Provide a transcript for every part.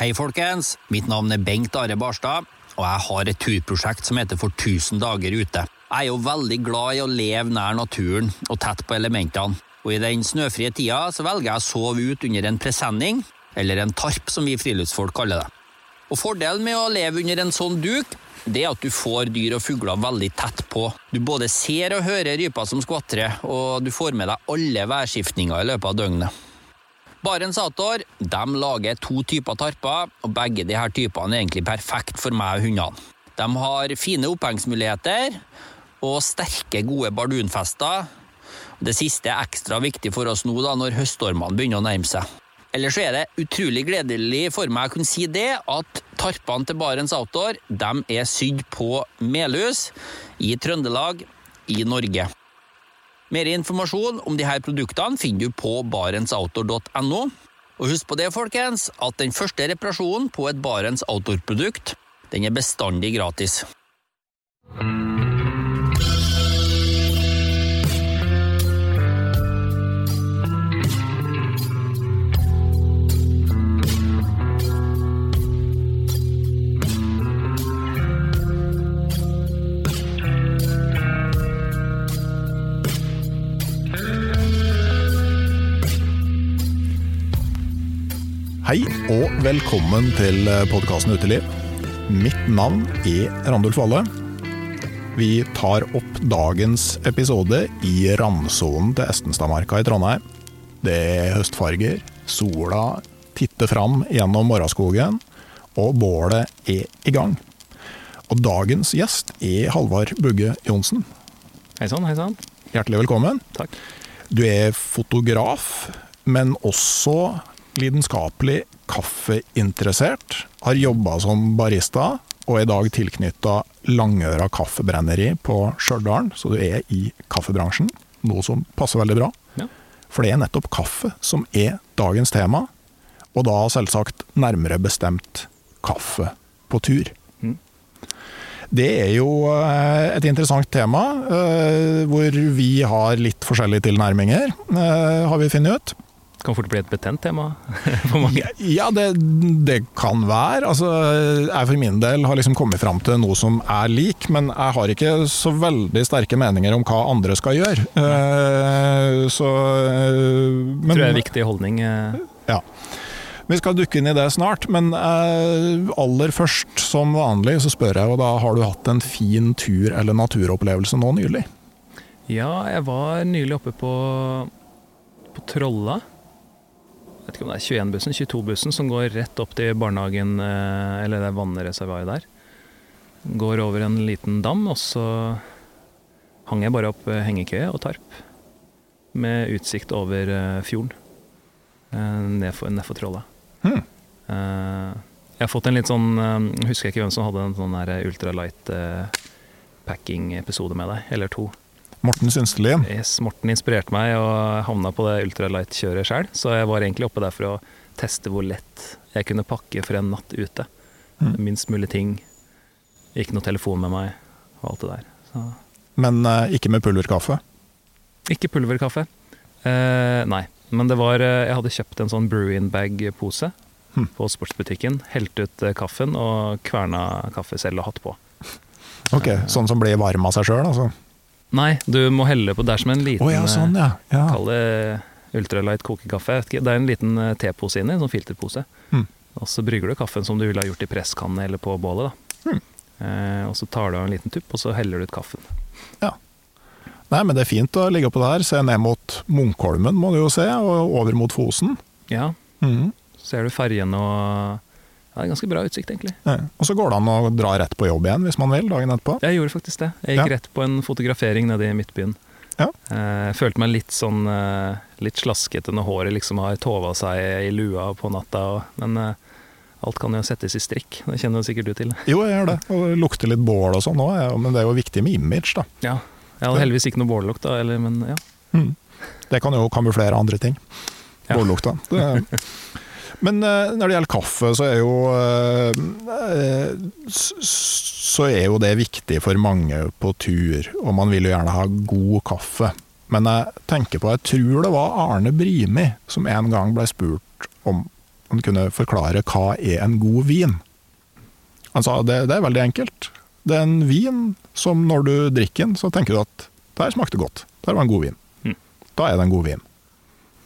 Hei, folkens. Mitt navn er Bengt Are Barstad, og jeg har et turprosjekt som heter For 1000 dager ute. Jeg er jo veldig glad i å leve nær naturen og tett på elementene. Og i den snøfrie tida så velger jeg å sove ut under en presenning, eller en tarp som vi friluftsfolk kaller det. Og Fordelen med å leve under en sånn duk, det er at du får dyr og fugler veldig tett på. Du både ser og hører ryper som skvatrer, og du får med deg alle værskiftninger i løpet av døgnet. Barents Outdoor de lager to typer tarper, og begge her typene er egentlig perfekt for meg og hundene. De har fine opphengsmuligheter og sterke, gode bardunfester. Det siste er ekstra viktig for oss nå da, når høststormene begynner å nærme seg. Ellers er det utrolig gledelig for meg å kunne si det at tarpene til Barents Outdoor de er sydd på Melhus i Trøndelag i Norge. Mer informasjon om disse produktene finner du på barentsoutdoor.no. Og husk på det, folkens, at den første reparasjonen på et Barents Outdoor-produkt den er bestandig gratis. Hei og velkommen til podkasten Uteliv. Mitt navn er Randulf Valle. Vi tar opp dagens episode i randsonen til Estenstadmarka i Trondheim. Det er høstfarger, sola titter fram gjennom morgenskogen, og bålet er i gang. Og dagens gjest er Halvard Bugge Johnsen. Hei sann, hei sann. Hjertelig velkommen. Takk. Du er fotograf, men også lidenskapelig kaffeinteressert. Har jobba som barista, og er i dag tilknytta Langøra kaffebrenneri på Stjørdal, så du er i kaffebransjen. Noe som passer veldig bra. Ja. For det er nettopp kaffe som er dagens tema, og da selvsagt nærmere bestemt kaffe på tur. Mm. Det er jo eh, et interessant tema, eh, hvor vi har litt forskjellige tilnærminger, eh, har vi funnet ut. Det kan fort bli et betent tema for mange. Ja, det, det kan være. Altså, jeg for min del har liksom kommet fram til noe som er lik, men jeg har ikke så veldig sterke meninger om hva andre skal gjøre. Uh, så uh, men, Tror jeg er en viktig holdning. eh. Ja. Vi skal dukke inn i det snart, men aller først, som vanlig, så spør jeg, og da har du hatt en fin tur eller naturopplevelse nå nylig? Ja, jeg var nylig oppe på, på Trolla. Vet ikke om det er 21-bussen, 22-bussen, som går rett opp til barnehagen, eh, eller det vannreservoaret der. Går over en liten dam, og så hang jeg bare opp eh, hengekøye og tarp. Med utsikt over eh, fjorden. Nedfor, Nedfor ned for Trolla. Hmm. Jeg har fått en litt sånn Husker jeg ikke hvem som hadde en sånn ultralight packing-episode med deg, eller to. Morten Synstelien. Yes, Morten inspirerte meg og havna på det ultralight-kjøret sjøl, så jeg var egentlig oppe der for å teste hvor lett jeg kunne pakke for en natt ute. Mm. Minst mulig ting. Ikke noe telefon med meg og alt det der. Så. Men eh, ikke med pulverkaffe. Ikke pulverkaffe. Eh, nei. Men det var eh, Jeg hadde kjøpt en sånn Brewin-bag-pose mm. på sportsbutikken. Helt ut eh, kaffen og kverna kaffe selv og hatt på. Ok, Sånn som blir varm av seg sjøl, altså? Nei, du må helle på. Det er som en liten liten ja, sånn ja. ja. Kall det ultralight kokekaffe. Det er en liten eh, tepose inni, en sånn filterpose. Mm. Og så brygger du kaffen som du ville ha gjort i presskanne eller på bålet. da. Mm. Eh, og så tar du av en liten tupp, og så heller du ut kaffen. Ja. Nei, men det er fint å ligge oppå der. Se ned mot Munkholmen, må du jo se, og over mot Fosen. Ja, Mm. ser du ferjene og Ja, ganske bra utsikt, egentlig. Ja. Og så går det an å dra rett på jobb igjen hvis man vil, dagen etterpå. Jeg gjorde faktisk det. Jeg gikk Ja. rett på en fotografering nede i Midtbyen. Ja. Jeg følte meg litt sånn eh, litt slaskete når håret liksom har tova seg i lua på natta. Men eh, alt kan jo settes i strikk. Det kjenner jo sikkert du til. Jo, jeg gjør det. Og det lukter litt bål og sånn òg, men det er jo viktig med image, da. Ja. Jeg hadde heldigvis ikke noe bållukt, da, eller, men ja. Mm. Det kan jo kamuflere andre ting. Bållukta. Det- Men eh, når det gjelder kaffe, så er jo eh, Så er jo det viktig for mange på tur, og man vil jo gjerne ha god kaffe. Men jeg tenker på, jeg tror det var Arne Brimi som en gang ble spurt om han kunne forklare hva er en god vin. Han sa det, det er veldig enkelt. Det er en vin som når du drikker den, så tenker du at det her smakte godt. Det her var en god vin. Mm. Da er det en god vin.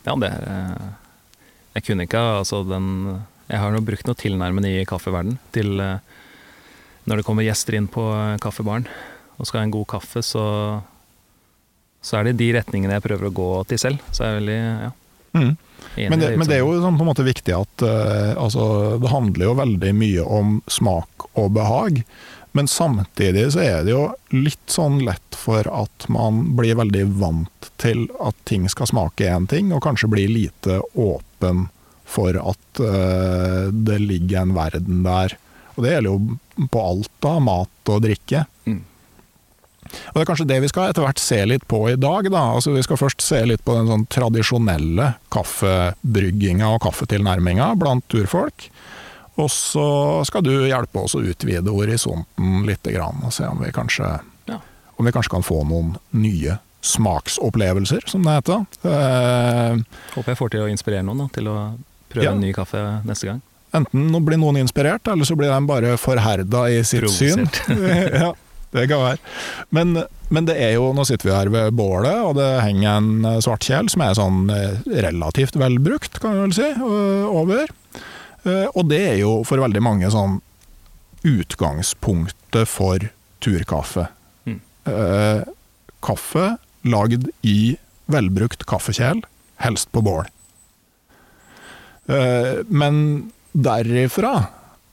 Ja, det eh, Jeg kunne ikke altså den Jeg har nå brukt noe tilnærmende i kaffeverden til eh, når det kommer gjester inn på eh, kaffebaren og skal ha en god kaffe, så så er det de retningene jeg prøver å gå til selv. Så jeg er veldig ja, Mm. enig Men det, i men det er jo sånn på en måte viktig at uh, altså, det handler jo veldig mye om smak og behag. Men samtidig så er det jo litt sånn lett for at man blir veldig vant til at ting skal smake én ting, og kanskje blir lite åpen for at uh, det ligger en verden der. Og det gjelder jo på alt da, mat og drikke. Mm. Og Det er kanskje det vi skal etter hvert se litt på i dag. Da. Altså, vi skal først se litt på den sånn tradisjonelle kaffebrygginga og kaffetilnærminga blant turfolk. Og så skal du hjelpe oss å utvide horisonten litt, og se om vi, kanskje, Ja. om vi kanskje kan få noen nye smaksopplevelser, som det heter. Eh, Håper jeg får til å inspirere noen da, til å prøve Ja. en ny kaffe neste gang. enten nå blir noen inspirert, eller så blir de bare forherda i sitt syn. ja, det kan være. Men, men det er jo, nå sitter vi her ved bålet, og det henger en svartkjel som er sånn eh, relativt velbrukt, kan vi vel si, over. Eh, Og det er jo for veldig mange sånn utgangspunktet for turkaffe. Mm. Eh, Kaffe lagd i velbrukt kaffekjel, helst på bål. Eh, Men derifra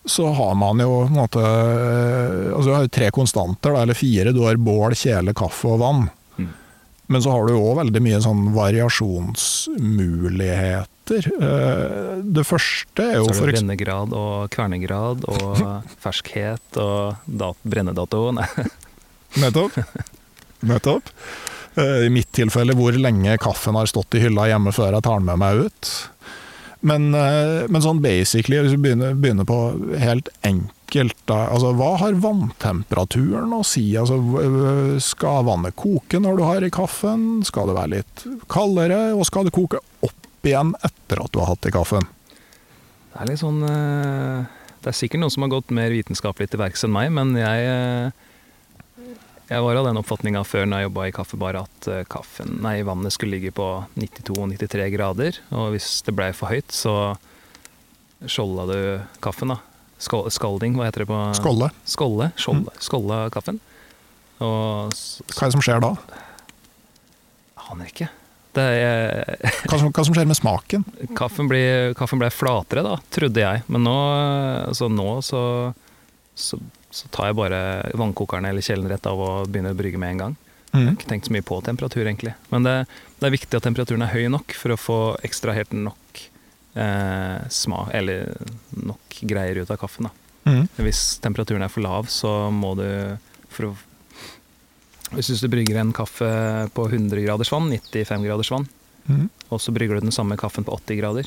så har man jo på en måte Altså du har jo tre konstanter, eller fire. Du har bål, kjele, kaffe og vann. Mm. Men så har du òg veldig mye sånn variasjonsmuligheter. Eh, Det første er jo Så er det brennegrad og kvernegrad og ferskhet og dat brennedato. Nettopp. Nettopp. Eh, I mitt tilfelle hvor lenge kaffen har stått i hylla hjemme før jeg tar den med meg ut. Men, eh, men sånn basically, hvis vi begynner, begynner på helt enkelt altså Hva har vanntemperaturen å si? Altså, skal vannet koke når du har i kaffen? Skal det være litt kaldere? Og skal det koke opp igjen etter at du har hatt i kaffen? Det er litt sånn eh, Det er sikkert noen som har gått mer vitenskapelig til verks enn meg, men jeg eh, jeg var av den oppfatninga før når jeg jobba i kaffebar at eh, kaffen, nei, vannet skulle ligge på 92-93 grader. Og hvis det blei for høyt, så skjolda du kaffen, da. Skalding, hva heter det på Skålle. Skålle. Skjolde, skålla kaffen. Og så, Hva er det som skjer da? aner ikke. Det er, Hva som, hva som skjer med smaken? kaffen, ble, kaffen ble flatere, da, trodde jeg. Men nå, altså nå så, så, så tar jeg bare vannkokeren eller kjelen rett av og begynner å brygge med en gang. Jeg Mm. har ikke tenkt så mye på temperatur, egentlig. Men det, det er viktig at temperaturen er høy nok for å få ekstrahert nok eh, smak, eller nok greier ut av kaffen. Da. Mm. Hvis temperaturen er for lav, så må du for å Hvis du brygger en kaffe på 100 graders vann, 95 graders vann, Mm. og så brygger du den samme kaffen på 80 grader,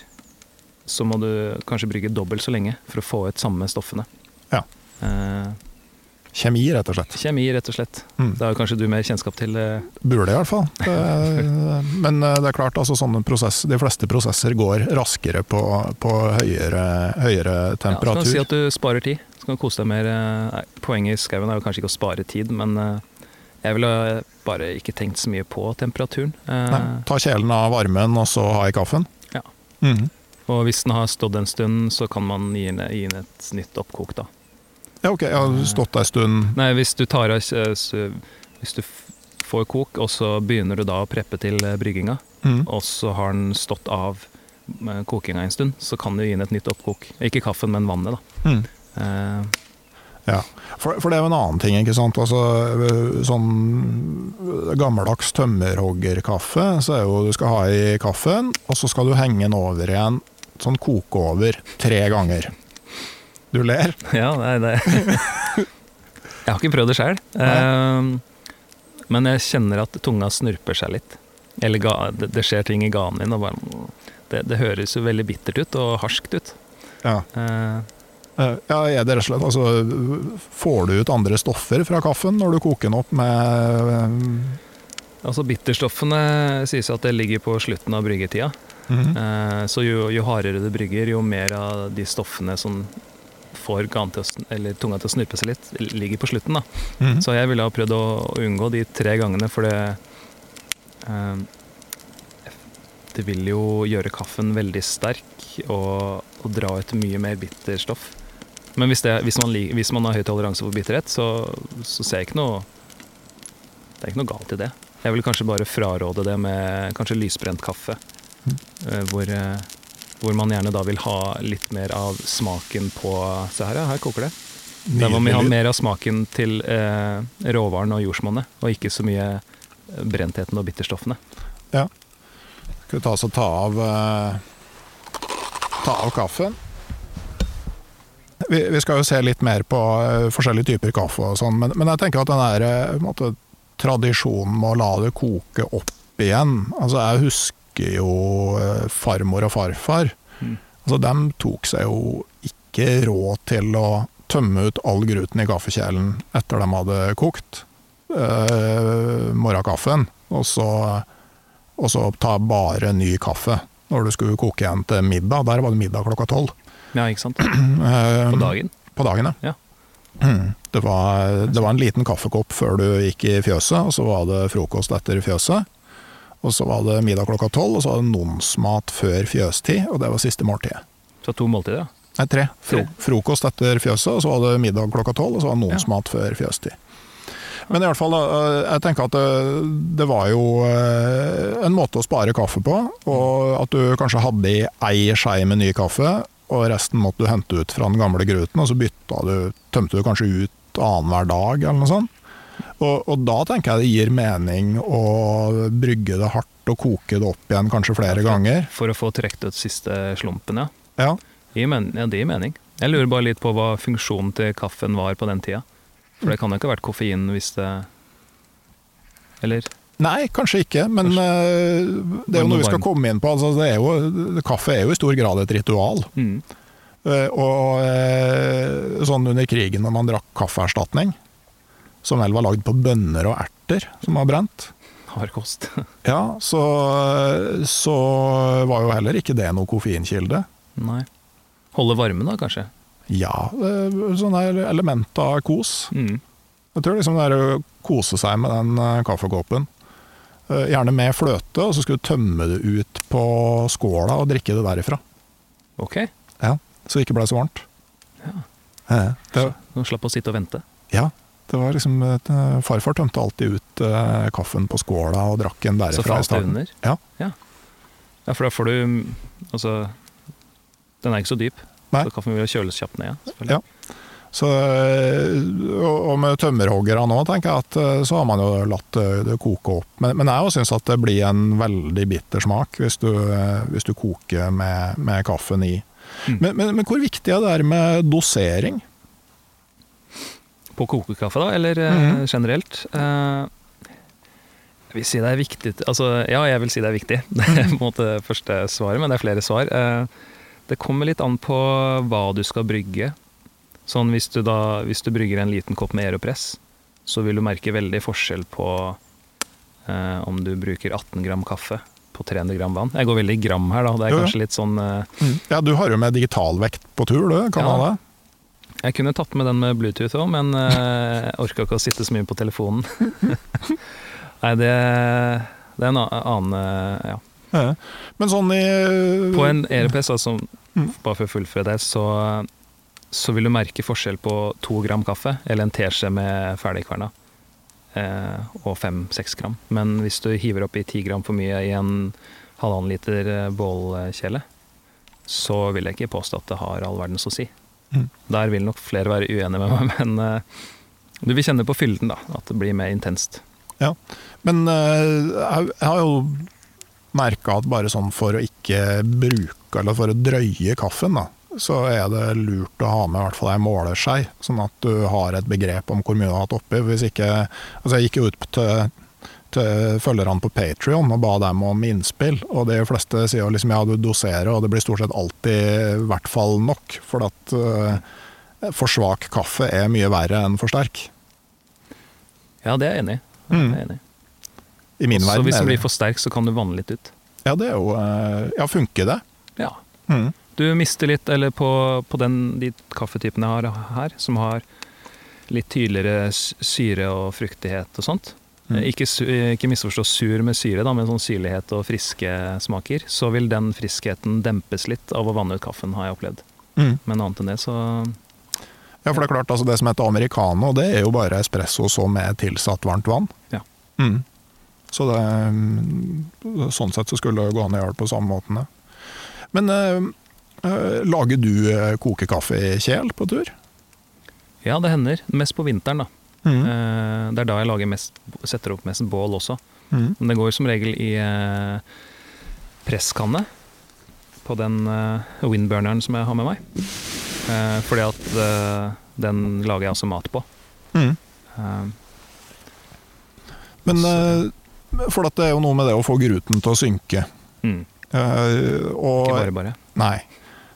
så må du kanskje brygge dobbelt så lenge for å få ut samme stoffene. Ja. Eh, Kjemi, rett og slett. kjemi, rett og slett. Mm. Det har kanskje du mer kjennskap til. eh, Burde i hvert fall. Det, men eh, det er klart, altså prosess, de fleste prosesser går raskere på, på høyere, høyere Ja, så kan du si at du sparer tid. Så kan du kose deg mer. eh, Nei, poenget i skauen er jo kanskje ikke å spare tid, men eh, jeg ville bare ikke tenkt så mye på temperaturen. Eh, Nei, ta kjelen av varmen og så ha i kaffen. Ja. Mhm. Og hvis den har stått en stund, så kan man gi den, gi den et nytt oppkok, da. Ja, ok, jeg har stått ei stund. Nei, hvis du tar av eh, Hvis du får kok, og så begynner du da å preppe til eh, brygginga, mm. og så har den stått av kokinga en stund, så kan du gi den et nytt oppkok. Ikke kaffen, men vannet, da. Mm. Eh, Ja, for, for det er jo en annen ting, ikke sant. Altså, øh, sånn gammeldags tømmerhoggerkaffe, så er jo du skal ha i kaffen, og så skal du henge den over igjen, sånn koke over, tre ganger. Du ler? Ja, nei, det Jeg har ikke prøvd det sjøl. men jeg kjenner at tunga snurper seg litt. Eller det, skjer ting i ganen min. Og bare, det, det høres jo veldig bittert ut og harskt ut. Ja. Eh, Eh, Ja, er det rett og slett altså, Får du ut andre stoffer fra kaffen når du koker den opp med altså Bitterstoffene sies at det ligger på slutten av bryggetida. Mm -hmm. Så jo, jo hardere du brygger, jo mer av de stoffene som får til tunga til å snurpe seg litt, ligger på slutten. da. -hmm. Så jeg ville ha prøvd å, unngå de tre gangene, for det eh, Det vil jo gjøre kaffen veldig sterk og, og dra ut mye mer bitterstoff. Men hvis, det, hvis, man, hvis man har høy toleranse for bitterhet, så, så ser jeg ikke noe Det er ikke noe galt i det. Jeg vil kanskje bare fraråde det med kanskje lysbrent kaffe. Mm. Hvor, eh, hvor man gjerne da vil ha litt mer av smaken på Se her, ja, her koker det. Der må vi ha mer av smaken til eh, råvaren og jordsmonnet, og ikke så mye eh, brentheten og bitterstoffene. Ja. Skal vi ta ta av eh, Ta av kaffen? Vi, vi skal jo se litt mer på eh, forskjellige typer kaffe og sånn, men, men jeg tenker at den der eh, måte, tradisjonen med å la det koke opp igjen Altså, jeg husker jo eh, farmor og farfar. Mm. Altså, dem tok seg jo ikke råd til å tømme ut all gruten i kaffekjelen etter de hadde kokt eh, morgenkaffen, og så og så ta bare ny kaffe når du skulle koke igjen til middag. Der var det middag klokka tolv. Ja, ikke sant? Eh, På dagen. På dagen, Ja. Det, var, det var en liten kaffekopp før du gikk i fjøset, og så var det frokost etter fjøset. Og så var det middag klokka tolv, og så var det nonsmat før fjøstid, og det var siste måltid. Så to måltider, ja. Nei, tre. Fro Tre. frokost etter fjøset, og så var det middag klokka tolv, og så var det nonsmat før fjøstid. Men i hvert fall, jeg tenker at det, det var jo eh, en måte å spare kaffe på, og at du kanskje hadde i ei skei med ny kaffe, og resten måtte du hente ut fra den gamle gruten, og så bytta du, tømte du kanskje ut annenhver dag, eller noe sånt. Og, og da tenker jeg det gir mening å brygge det hardt og koke det opp igjen kanskje flere ganger. For å få trukket ut siste slumpen, ja. Ja, men ja, det gir mening. Jeg lurer bare litt på hva funksjonen til kaffen var på den tida. For det kan jo ikke ha vært koffein hvis det Eller? Nei, kanskje ikke, men eh, det er jo noe vi skal komme inn på. Altså, det er jo, kaffe er jo i stor grad et ritual. Mm. Eh, Og eh, sånn under krigen når man drakk kaffeerstatning, som vel var lagd på bønner og erter som var brent, Hard kost. ja, så, så var jo heller ikke det noe koffeinkilde. Nei. Holde varmen, da, kanskje? Ja, sånne element av kos. Mm. Jeg tror liksom det er å kose seg med den kaffekåpen. Gjerne med fløte, og så skulle du tømme det ut på skåla og drikke det derifra. Ok. Ja, Så det ikke ble så varmt. Ja. ja Det, Nå slapp å sitte og vente. ja, det var liksom eh, Farfar tømte alltid ut eh, kaffen på skåla og drakk den derifra. Så falt under? Ja. ja. Ja, for da får du Altså, den er ikke så dyp. Nei. Så kaffen vil kjøles kjapt ned. Ja. Så, eh, og med tømmerhoggere nå, tenker jeg at eh, så har man jo latt det koke opp. Men, men jeg syns at det blir en veldig bitter smak hvis du, eh, hvis du koker med, med kaffen i. Mm. Men, men, men hvor viktig er det her med dosering? På kokekaffe, da, eller mm. Generelt? Jeg vil si det er viktig Altså, ja, jeg vil si det er viktig. Det er på en måte første svaret, men det er flere svar. Det kommer litt an på hva du skal brygge. Sånn hvis du da Hvis du brygger en liten kopp med Aeropress, så vil du merke veldig forskjell på eh, om du bruker 18 gram kaffe på 300 gram vann. Jeg går veldig i gram her, da. Det er Jo, kanskje litt sånn eh, Ja, du har jo med digitalvekt på tur, du. Kan Ja. ha det? Jeg kunne tatt med den med Bluetooth òg, men eh, jeg orka ikke å sitte så mye på telefonen. Nei, det, det er en annen eh, Ja. Men sånn i På en Aeropress, altså, Mm. bare for å fullføre det, så, så vil du merke forskjell på to gram kaffe, eller en teskje med ferdigkverna, eh, og fem-seks gram. Men hvis du hiver oppi ti gram for mye i en halvannen liter eh, bålkjele, så vil jeg ikke påstå at det har all verdens å si. Mm. Der vil nok flere være uenige med meg, men eh, du vil kjenne på fylden, da. At det blir mer intenst. Ja, Men eh, jeg, jeg har jo merka at bare sånn for å ikke bruke, eller for å drøye kaffen, da, så er det lurt å ha med i hvert fall ei måleskei, sånn at du har et begrep om hvor mye du har hatt oppi. Hvis ikke Altså, jeg gikk jo ut til, til følgerne på Patrion og ba dem om innspill, og de fleste sier jo liksom ja, du doserer, og det blir stort sett alltid i hvert fall nok, for at uh, for svak kaffe er mye verre enn for sterk. Ja, det er jeg enig i. Mm. Enig i. Min Så verden hvis den det blir for sterk, så kan du vanne litt ut. Ja, det er jo eh, Ja, funker det? Ja. Mm. Du mister litt, eller på, på den, de kaffetypene jeg har her, som har litt tydeligere syre og fruktighet og sånt. Mm. Eh, Ikke, ikke misforstå sur med syre, da, men sånn syrlighet og friske smaker. Så vil den friskheten dempes litt av å vanne ut kaffen, har jeg opplevd. Mm. Men annet enn det, så Ja, for det er klart, altså det som heter americano, det er jo bare espresso så med tilsatt varmt vann. Ja. Mm. Så det, mm, sånn sett så skulle det gå an å gjøre det på samme måten. Men eh, eh, lager du eh, kokekaffe kjel på tur? Ja, det hender. Mest på vinteren, da. Mm. Eh, Det er da jeg lager mest, setter opp mest bål også. Mm. Men det går som regel i eh, presskanne på den eh, windburneren som jeg har med meg. Eh, fordi at eh, den lager jeg også mat på. Mm. Eh, Men eh, for at det er jo noe med det å få gruten til å synke. mm, Uh, og ikke bare bare. Nei.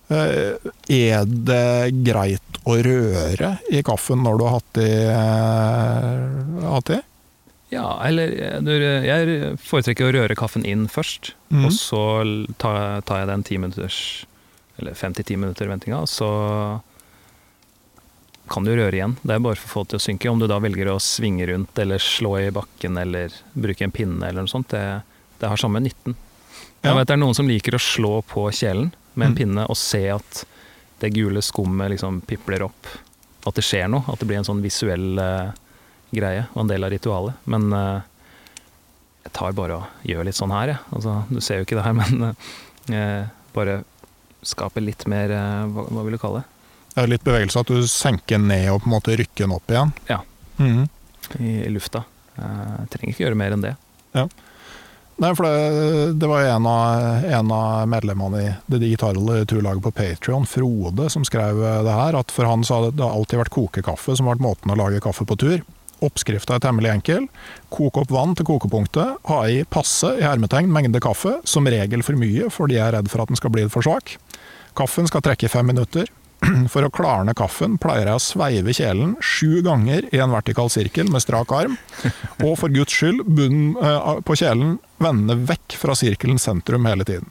Eh, Er det greit å røre i kaffen når du har hatt i, AT? Ja, eller eh, jeg foretrekker å røre kaffen inn først. Mm. Og så tar, jeg den 10 minutters, eller 5-10 minutter ventinga, og så kan du røre igjen. Det er bare for å få det til å synke. Om du da velger å svinge rundt eller slå i bakken eller bruke en pinne eller noe sånt, det, det har samme nytten. Jeg vet det er noen som liker å slå på kjelen med en Mm. pinne og se at det gule skummet liksom pipler opp. At det skjer noe. At det blir en sånn visuell uh, greie og en del av ritualet. Men uh, jeg tar bare og gjør litt sånn her, jeg. Altså, du ser jo ikke det her, men uh, bare skaper litt mer hva, hva vil du kalle det? Er litt bevegelse at du senker ned og på en måte rykker den opp igjen. Ja. Mhm. I, i lufta. Jeg trenger ikke gjøre mer enn det. Nei, for det, det var en av, en av medlemmene i det digitale turlaget på Patrion, Frode, som skrev det her. At for han så hadde det alltid vært kokekaffe som har vært måten å lage kaffe på tur. Oppskrifta er temmelig enkel. Kok opp vann til kokepunktet. Ha i passe i hermetegn mengde kaffe, som regel for mye fordi jeg er redd for at den skal bli for svak. Kaffen skal trekke i fem minutter. For å klarne kaffen pleier jeg å sveive kjelen sju ganger i en vertikal sirkel med strak arm. Og for guds skyld, bunnen eh, på kjelen vende vekk fra sirkelens sentrum hele tiden.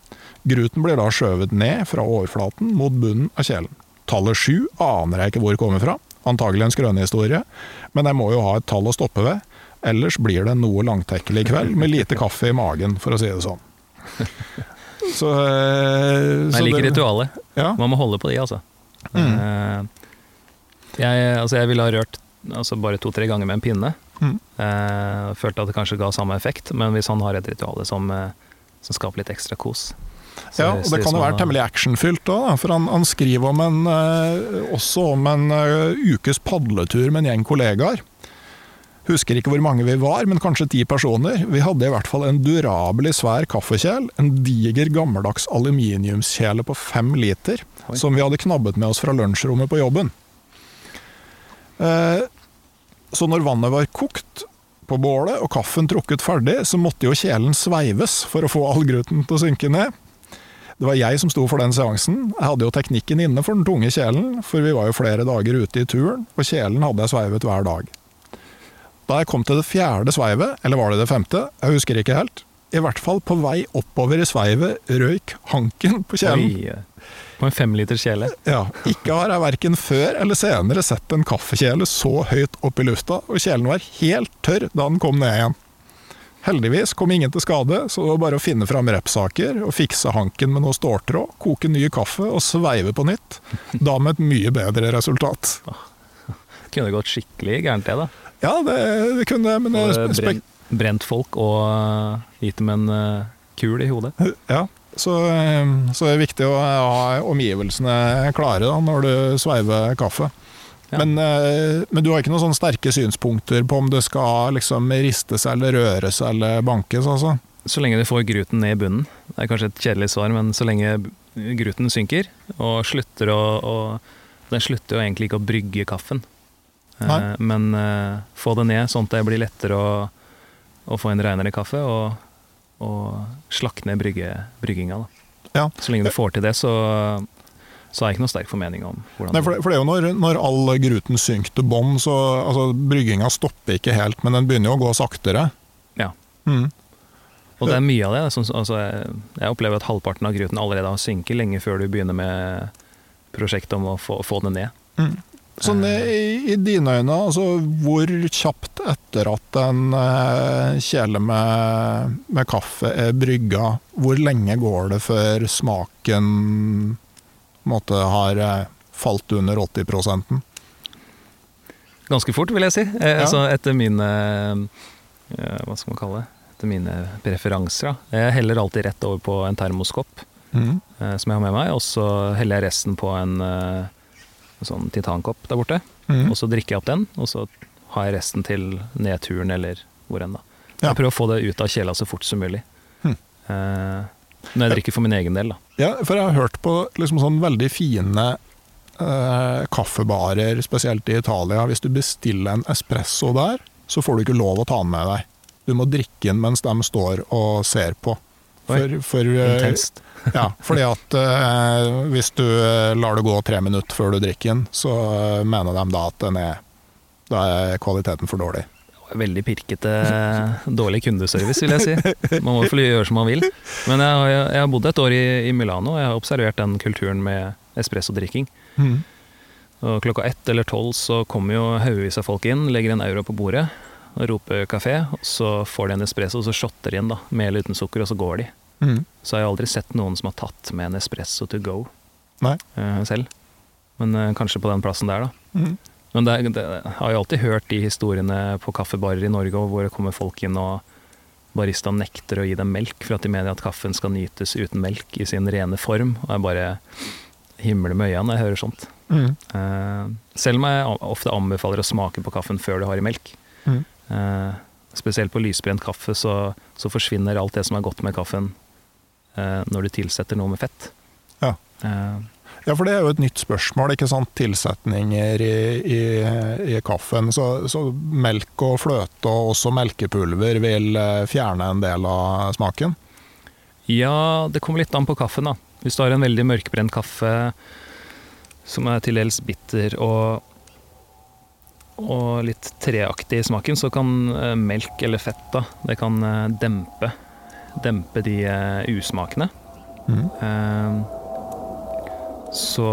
Gruten blir da skjøvet ned fra overflaten mot bunnen av kjelen. Tallet sju aner jeg ikke hvor kommer fra, antagelig en skrønehistorie, men jeg må jo ha et tall å stoppe ved. Ellers blir det noe langtekkelig kveld med lite kaffe i magen, for å si det sånn. Så, eh, så Jeg liker det- ritualet. Ja. Man må holde på de, altså. Mm. Eh, jeg, altså jeg ville ha rørt altså bare to-tre ganger med en pinne. Mm. Eh, følte at det kanskje ga samme effekt, men hvis han har et ritual som, eh, som skaper litt ekstra kos så Ja, og det kan jo være temmelig actionfylt òg, for han, han skriver om en, også om en ukes padletur med en gjeng kollegaer. Husker ikke hvor mange vi var, men kanskje ti personer. Vi hadde i hvert fall en durabelig svær kaffekjel, en diger gammeldags aluminiumskjele på fem liter, Oi. som vi hadde knabbet med oss fra lunsjrommet på jobben. Eh, så når vannet var kokt på bålet og kaffen trukket ferdig, så måtte jo kjelen sveives for å få all gruten til å synke ned. Det var jeg som sto for den seansen. Jeg hadde jo teknikken inne for den tunge kjelen, for vi var jo flere dager ute i turen, og kjelen hadde jeg sveivet hver dag. Da jeg kom til det fjerde sveivet, eller var det det femte, jeg husker ikke helt, i hvert fall på vei oppover i sveivet røyk hanken på kjelen. Oi, på en femliters kjele. Ja, ikke har jeg verken før eller senere sett en kaffekjele så høyt opp i lufta, og kjelen var helt tørr da den kom ned igjen. Heldigvis kom ingen til skade, så det var bare å finne fram repsaker og fikse hanken med noe ståltråd, koke ny kaffe og sveive på nytt. Da med et mye bedre resultat. Kunne gått skikkelig gærent, det, da. Ja, det, det kunne det, men det Men brent, brent folk og eh, gitt dem en eh, kul i hodet. Ja, så, eh, så det er viktig å ha omgivelsene klare da, når du sveiver kaffe. Ja. Men, men du har ikke noen sånne sterke synspunkter på om det skal liksom ristes eller røres eller bankes, altså? Så lenge du får gruten ned i bunnen. Det er kanskje et kjedelig svar, men så lenge gruten synker og slutter å, og Den slutter jo egentlig ikke å brygge kaffen. Eh, Nei. men uh, få det ned sånn at det blir lettere å, å få en renere kaffe, og, og slakke ned brygge, brygginga. Ja. Så lenge du får til det, så, så har jeg ikke noe sterk formening om hvordan Nei, for, det, for det er jo når, når all gruten synker til bånn, så altså, brygginga stopper ikke helt, men den begynner jo å gå saktere. Ja. Mm. Og det er mye av det. Som, altså, jeg, jeg opplever at halvparten av gruten allerede har synket lenge før du begynner med prosjektet om å få, få det ned. Mm. Sånn i, i dine øyne, altså hvor kjapt etter at en eh, kjele med, med kaffe er brygga, hvor lenge går det før smaken måtte, har eh, falt under 80% Ganske fort, vil jeg si. Eh, Ja. altså, etter mine eh, Hva skal man kalle det? Etter mine preferanser. Da. Jeg heller alltid rett over på en termoskopp mm. eh, som jeg har med meg, og så heller jeg resten på en, eh, en sånn titankopp der borte. Mm. Og så drikker jeg opp den, og så har jeg resten til nedturen eller hvor enn, da. Ja. Jeg prøver å få det ut av kjela så fort som mulig. Hm. Eh, når jeg drikker for min egen del, da. Ja, for jeg har hørt på liksom sånn veldig fine eh, kaffebarer, spesielt i Italia. Hvis du bestiller en espresso der, så får du ikke lov å ta den med deg. Du må drikke den mens de står og ser på. For, for, eh, Intenst. ja, fordi at eh, hvis du eh, lar det gå tre minutter før du drikker den, så eh, mener de da at den er, da er kvaliteten for dårlig. Veldig pirkete, dårlig kundeservice, vil jeg si. Man må få gjøre som man vil. Men jeg har, jeg har bodd et år i, i Milano, og jeg har observert den kulturen med espressodrikking. Mm. Og klokka ett eller tolv så kommer jo haugevis av folk inn, legger en euro på bordet og roper kafé, og så får de en espresso, og så shotter de inn, da, med eller uten sukker, og så går de. Mm. Så har jeg aldri sett noen som har tatt med en espresso to go Nei. eh, selv. Men eh, kanskje på den plassen der, da. Mm. Men det, det, jeg har jo alltid hørt de historiene på kaffebarer i Norge hvor det kommer folk inn og baristaen nekter å gi dem melk for at de mener at kaffen skal nytes uten melk i sin rene form. Og jeg bare himler med øynene når jeg hører sånt. Mm. Uh, selv om jeg ofte anbefaler å smake på kaffen før du har i melk. Mm. Uh, spesielt på lysbrent kaffe så, så forsvinner alt det som er godt med kaffen når du tilsetter noe med fett. Ja. Eh, Ja, for det er jo et nytt spørsmål, ikke sant. Tilsetninger i, i, i kaffen. Så, så melk og fløte og også melkepulver vil eh, fjerne en del av smaken. Ja, det kommer litt an på kaffen, da. Hvis du har en veldig mørkbrent kaffe som er til dels bitter og, og litt treaktig i smaken, så kan eh, melk eller fett da, det kan eh, dempe, dempe de eh, usmakene. Mm. Eh, så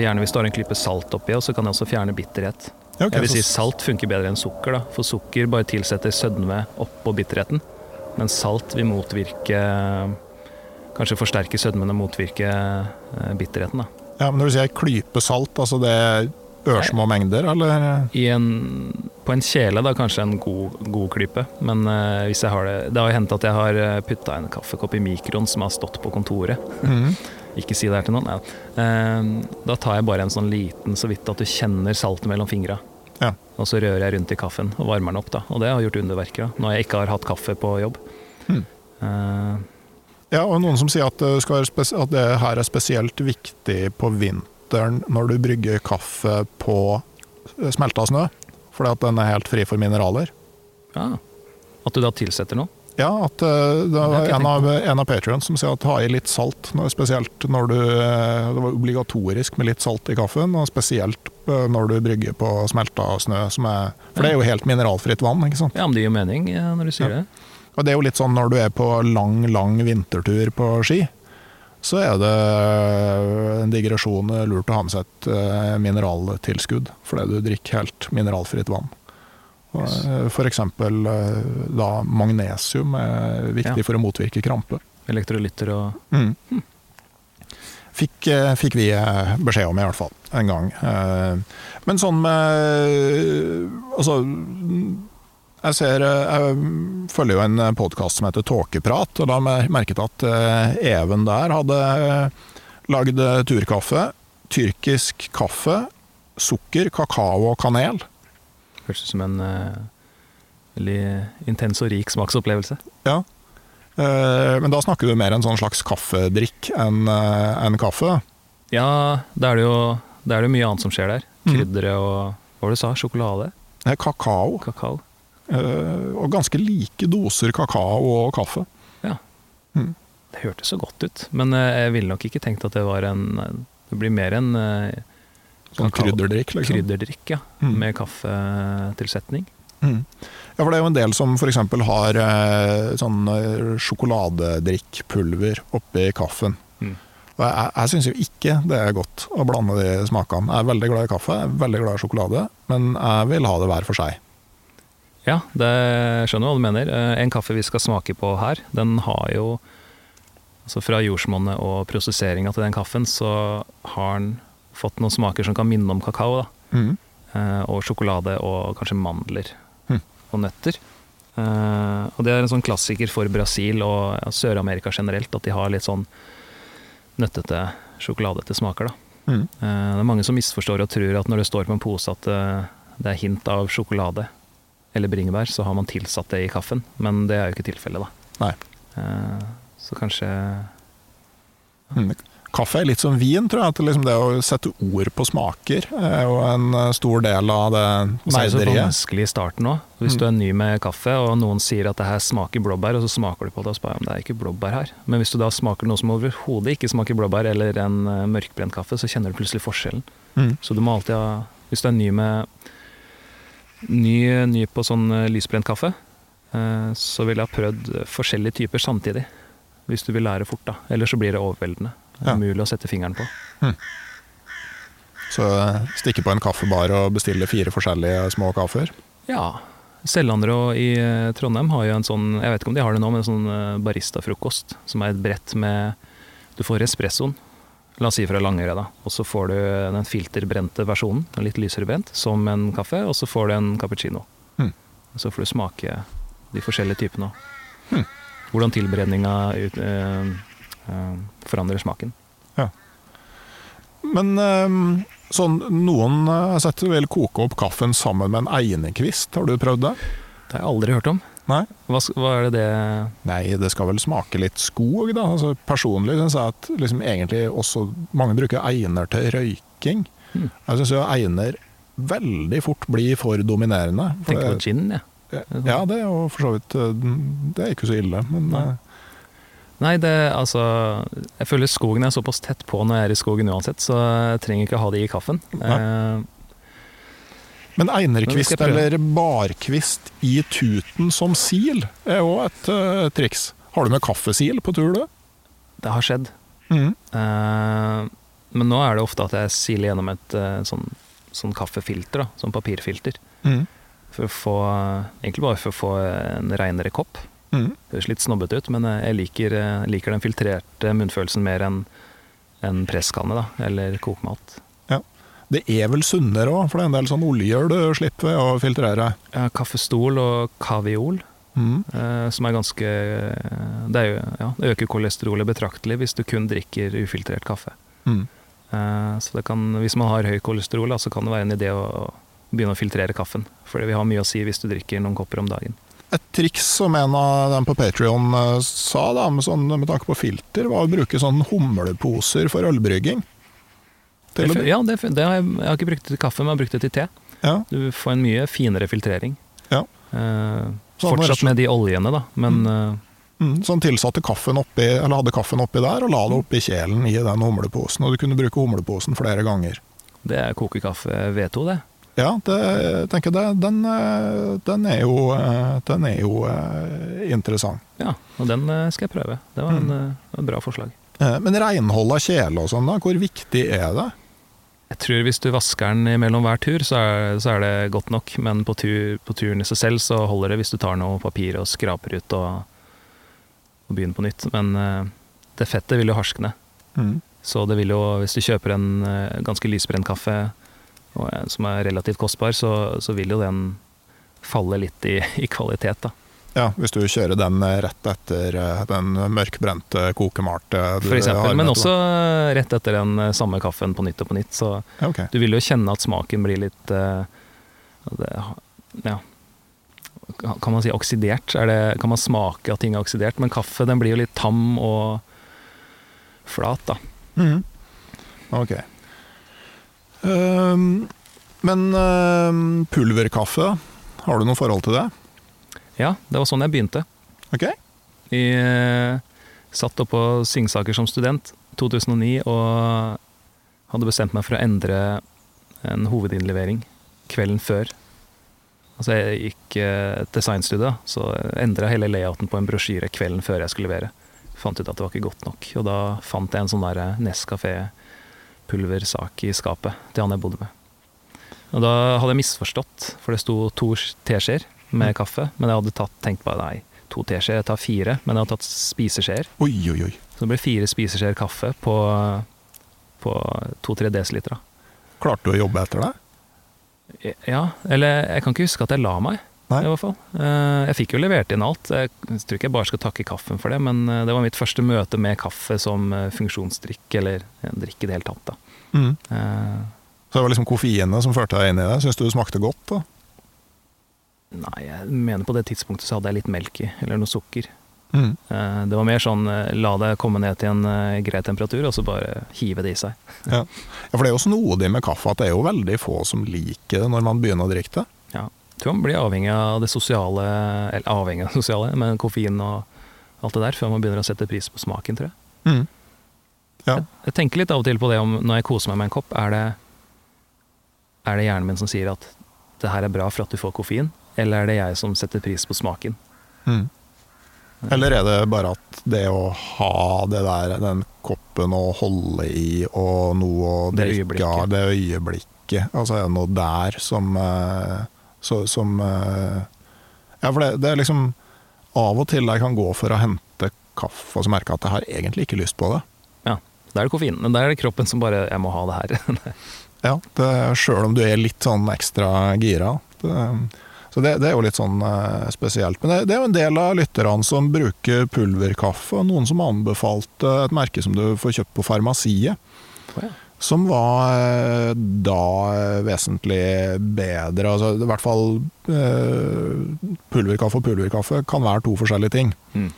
gjerne hvis du har en klype salt oppi, så kan det også fjerne bitterhet. Okay, Jeg vil si Salt funker bedre enn sukker, da, for sukker bare tilsetter sødme oppå bitterheten. Men salt vil motvirke Kanskje forsterke sødmen og motvirke eh, bitterheten. da. Ja, men når du sier klype salt, altså det er ørsmå mengder, eller? I en, på en kjele da kanskje en god, god klype, men uh, hvis jeg har det Det har hendt at jeg har putta en kaffekopp i mikroen som har stått på kontoret. Mm. Ikke si det her til noen. Ja. Uh, da tar jeg bare en sånn liten, så vidt at du kjenner saltet mellom fingra. Ja. Og så rører jeg rundt i kaffen og varmer den opp. da. Og det har gjort underverker da, når jeg ikke har hatt kaffe på jobb. Mm. Uh, Ja, og noen som sier at det, være at det her er spesielt viktig på vinteren når du brygger kaffe på smelta snø, fordi at den er helt fri for mineraler. ja. At du da tilsetter noe. Ja, at eh, det er var en av, en av Patreons som sier at ha i litt salt, når, spesielt når du eh, Det var obligatorisk med litt salt i kaffen, og spesielt eh, når du brygger på smelta snø, som er For det er jo helt mineralfritt vann, ikke sant. Ja, men det gir jo mening når du sier Ja. det. Og det er jo litt sånn når du er på lang, lang vintertur på ski, så er det en digresjon lurt å ha med seg et eh, mineraltilskudd, fordi du drikker helt mineralfritt vann. F.eks. Eh, eh, da magnesium er viktig Ja. for å motvirke krampe. Elektrolytter og Mm. Fikk, eh, fikk vi eh, beskjed om, i hvert fall, en gang. Eh, Men sånn med Altså, jeg ser eh, Jeg følger jo en podkast som heter Tåkeprat, og da har jeg merket at eh, Even der hadde eh, lagd turkaffe. Tyrkisk kaffe, sukker, kakao og kanel. Høres ut som en uh, veldig intens og rik smaksopplevelse. Ja. uh, Men da snakker du mer en sånn slags kaffedrikk enn uh, en kaffe. Ja, da er det jo det er det mye annet som skjer der. Mm. Krydderet og Hva var det du sa? Sjokolade? Kakao. Kakao? Eh, og ganske like doser kakao og kaffe. Ja Det hørtes så godt ut, men eh, jeg ville nok ikke tenkt at det var en Det blir mer en eh, Sånn krydderdrikk, liksom. krydderdrikk, ja. Mm. Med kaffetilsetning. Mm. Ja, for det er jo en del som f.eks. har sånn sjokoladedrikkpulver oppi kaffen. Mm. Og jeg jeg syns jo ikke det er godt å blande de smakene. Jeg er veldig glad i kaffe, jeg er veldig glad i sjokolade, men jeg vil ha det hver for seg. Ja, det skjønner hva du mener. Eh, En kaffe vi skal smake på her, den har jo Altså fra jordsmonnet og prosesseringa til den kaffen, så har den fått noen smaker som kan minne om kakao. da. Mm. Eh, Og sjokolade og kanskje mandler mm. og nøtter. Eh, Og det er en sånn klassiker for Brasil og Sør-Amerika generelt, at de har litt sånn nøttete, sjokoladete smaker. da. Mm. Eh, Det er mange som misforstår og tror at når det står på en pose at det er hint av sjokolade eller bringebær, så har man tilsatt det i kaffen. Men det er jo ikke tilfellet, da. Nei. Eh, Så kanskje Mm. Kaffe er litt som vin, tror jeg. At liksom det å sette ord på smaker er jo en eh, stor del av det meideriet. Det er det så vanskelig i starten òg. Hvis Mm. du er ny med kaffe, og noen sier at det her smaker blåbær, og så smaker du på det og spør om det er ikke blåbær her. Men hvis du da smaker noe som overhodet ikke smaker blåbær, eller en eh, mørkbrent kaffe, så kjenner du plutselig forskjellen. Mm. Så du må alltid ha Hvis du er ny med Ny, ny på sånn eh, lysbrent kaffe, eh, så ville jeg ha prøvd forskjellige typer samtidig. Hvis du vil lære fort, da. Ellers så blir det overveldende. Det Ja. er umulig å sette fingeren på. Så eh, stikke på en kaffebar og bestille fire forskjellige små kaffer. Ja. Sellandrå i Trondheim har jo en sånn, jeg vet ikke om de har det nå, men en sånn baristafrokost, som er et brett med Du får espressoen, la oss si fra Langøra, da. Og så får du den filterbrente versjonen, den litt lysere brent, som en kaffe, og så får du en cappuccino. Mm. Så får du smake de forskjellige typene. Mm. Hvordan tilberedninga ut, øh, øh, forandrer smaken. Ja. Men øh, sånn, noen setter vil koke opp kaffen sammen med en einekvist. Har du prøvd det? Det har jeg aldri hørt om. Nei? Hva, hva er det det Nei, det skal vel smake litt skog, da. Altså, personlig syns jeg at liksom, egentlig også mange bruker einer til røyking. Mm. Jeg syns jo einer veldig fort blir for dominerende. For Tenker på gin, jeg. Ja, det er jo for så vidt eh, Det er ikke så ille, men Nei. eh, Nei, det altså Jeg føler skogen er såpass tett på når jeg er i skogen uansett, så jeg trenger ikke ha det i kaffen. Eh, Men einerkvist eller barkvist i tuten som sil er òg et uh, triks. Har du med kaffesil på tur, du? det har skjedd. Mm. Uh, men nå er det ofte at jeg siler gjennom et uh, sånn, sånn kaffefilter, da, sånn papirfilter. Mm. For å få, egentlig bare for å få en reinere kopp. Mm. Det høres litt snobbete ut, men jeg liker, liker den filtrerte munnfølelsen mer enn en presskanne, da, eller kokemat. Det er vel sunnere òg, for det er en del sånn oljer du slipper å filtrere. Kaffestol og kaviol, mm. eh, som er ganske Det, er jo, ja, øker kolesterolet betraktelig hvis du kun drikker ufiltrert kaffe. Mm. Eh, så det kan, hvis man har høy kolesterol, så kan det være en idé å begynne å filtrere kaffen. For det vil ha mye å si hvis du drikker noen kopper om dagen. Et triks som en av dem på Patrion sa, da, med, sånn, med tanke på filter, var å bruke sånn humleposer for ølbrygging. Til Det, ja, det, det har jeg, jeg har ikke brukt det til kaffe, men jeg har brukt det til te. ja. Du får en mye finere filtrering. Ja. Eh, fortsatt med de oljene, da, men mm. Mm, så han tilsatte kaffen oppi, eller hadde kaffen oppi der og la det oppi kjelen i den humleposen. Og du kunne bruke humleposen flere ganger. det er kokekaffe V2, det. Ja, det, jeg tenker det, den, eh, den er jo, eh, den er jo eh, interessant. Ja, og den eh, skal jeg prøve. Det var en, Mm. eh, et bra forslag. Eh, Men renhold av kjele og sånn, da, hvor viktig er det? Jeg tror hvis du vasker den mellom hver tur, så er, så er det godt nok. Men på, tur, på turen i seg selv så holder det hvis du tar noe papir og skraper ut og, og begynner på nytt. Men uh, det fettet vil jo harskne. Mm. Så det vil jo, hvis du kjøper en uh, ganske lysbrent kaffe og, en som er relativt kostbar, så, så vil jo den falle litt i, i kvalitet, da. Ja, hvis du kjører den eh, rett etter eh, den mørkbrente kokemalte du For eksempel. har Men også eh, rett etter den eh, samme kaffen på nytt og på nytt. Så Ja, ok. du vil jo kjenne at smaken blir litt eh, Ja. Kan man si oksidert? Er det, kan man smake at ting er oksidert? Men kaffe den blir jo litt tam og flat, da. Mm. Ok. Um, men um, pulverkaffe, har du noe forhold til det? Ja, det var sånn jeg begynte. Ok. Jeg eh, satt oppe på Singsaker som student 2009 og hadde bestemt meg for å endre en hovedinnlevering kvelden før. Altså jeg gikk designstudio, så endra hele layouten på en brosjyre kvelden før jeg skulle levere. Fant ut at det var ikke godt nok. Og da fant jeg en sånn der Nescafé pulversak i skapet til han jeg bodde med. Og da hadde jeg misforstått, for det sto to teskjeer med kaffe. Men jeg hadde tatt, tenkt bare nei, to teskjeer, jeg tar fire. Men jeg hadde tatt spiseskjeer. Oi, oi, oi. Så det ble fire spiseskjeer kaffe på, på to-tre desiliter. Klarte du å jobbe etter det? Ja, eller jeg kan ikke huske at jeg la meg. Nei. i hvert fall. Eh, Jeg fikk jo levert inn alt. Jeg tror ikke jeg bare skal takke kaffen for det, men eh, det var mitt første møte med kaffe som eh, funksjonsdrikk, eller en drikk i det hele tatt. da. Mm. Uh, Så det var liksom koffeinet som førte deg inn i det? Syns du det smakte godt? da? Nei, jeg mener på det tidspunktet så hadde jeg litt melk i, eller noe sukker. Mm. Eh, Det var mer sånn eh, la det komme ned til en eh, grei temperatur, og så bare hive det i seg. Ja. ja, for det er jo snodig med kaffe at det er jo veldig få som liker det når man begynner å drikke det. Ja. Jeg tror man blir avhengig av det sosiale, eller avhengig av det sosiale, men koffein og alt det der, før man begynner å sette pris på smaken, tror jeg. Mm. Ja. Jeg, jeg tenker litt av og til på det om når jeg koser meg med en kopp, er det, er det hjernen min som sier at det her er bra for at du får koffein, eller er det jeg som setter pris på smaken? Mm. Eller er det bare at det å ha det der, den koppen å holde i og noe å Det drikke av, det øyeblikket Altså er det noe der som, eh, så, som eh, Ja, for det, det er liksom Av og til jeg kan gå for å hente kaffe og så merke at jeg har egentlig ikke lyst på det. Ja, da er det koffein, men da er det kroppen som bare 'jeg må ha det her'. Ja, det, Sjøl om du er litt sånn ekstra gira. Det, så det, det er jo litt sånn eh, spesielt. Men det, det er jo en del av lytterne som bruker pulverkaffe, og noen som anbefalte et merke som du får kjøpt på farmasiet. Oh, ja. Som var eh, da eh, vesentlig bedre. Altså, I hvert fall pulverkaffe og pulverkaffe kan være to forskjellige ting. Mm.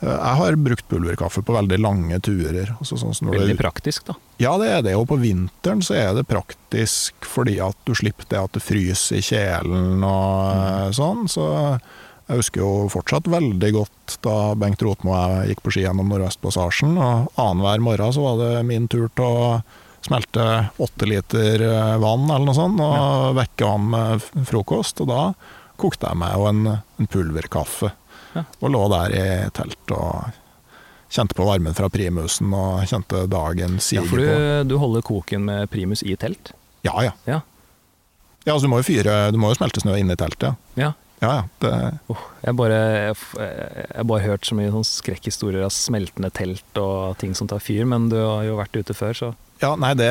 Eh, Jeg har brukt pulverkaffe på veldig lange turer. Altså sånn Veldig det- praktisk, da. ja, det er det. Og på vinteren så er det praktisk fordi at du slipper det at det fryser i kjelen og mm. sånn. Så jeg husker jo fortsatt veldig godt da Bengt Rotmo og jeg gikk på ski gjennom Nordvestpassasjen. Og annenhver morgen så var det min tur til å smelte åtte liter eh, vann eller noe sånt, og vekke han med frokost. Og da kokte jeg meg jo en, en pulverkaffe. Ja. Og lå der i telt og kjente på varmen fra primusen og kjente dagen sige Ja, for på. du, du holder koken med primus i telt? Ja, ja. Ja. Ja, altså, du må jo fyre, du må jo smelte snø inne i teltet. Ja. Ja, ja. Det, Åh, jeg bare har bare hørt så mye sånn skrekkhistorier av smeltende telt og ting som tar fyr, men du har jo vært ute før, så ja, nei, det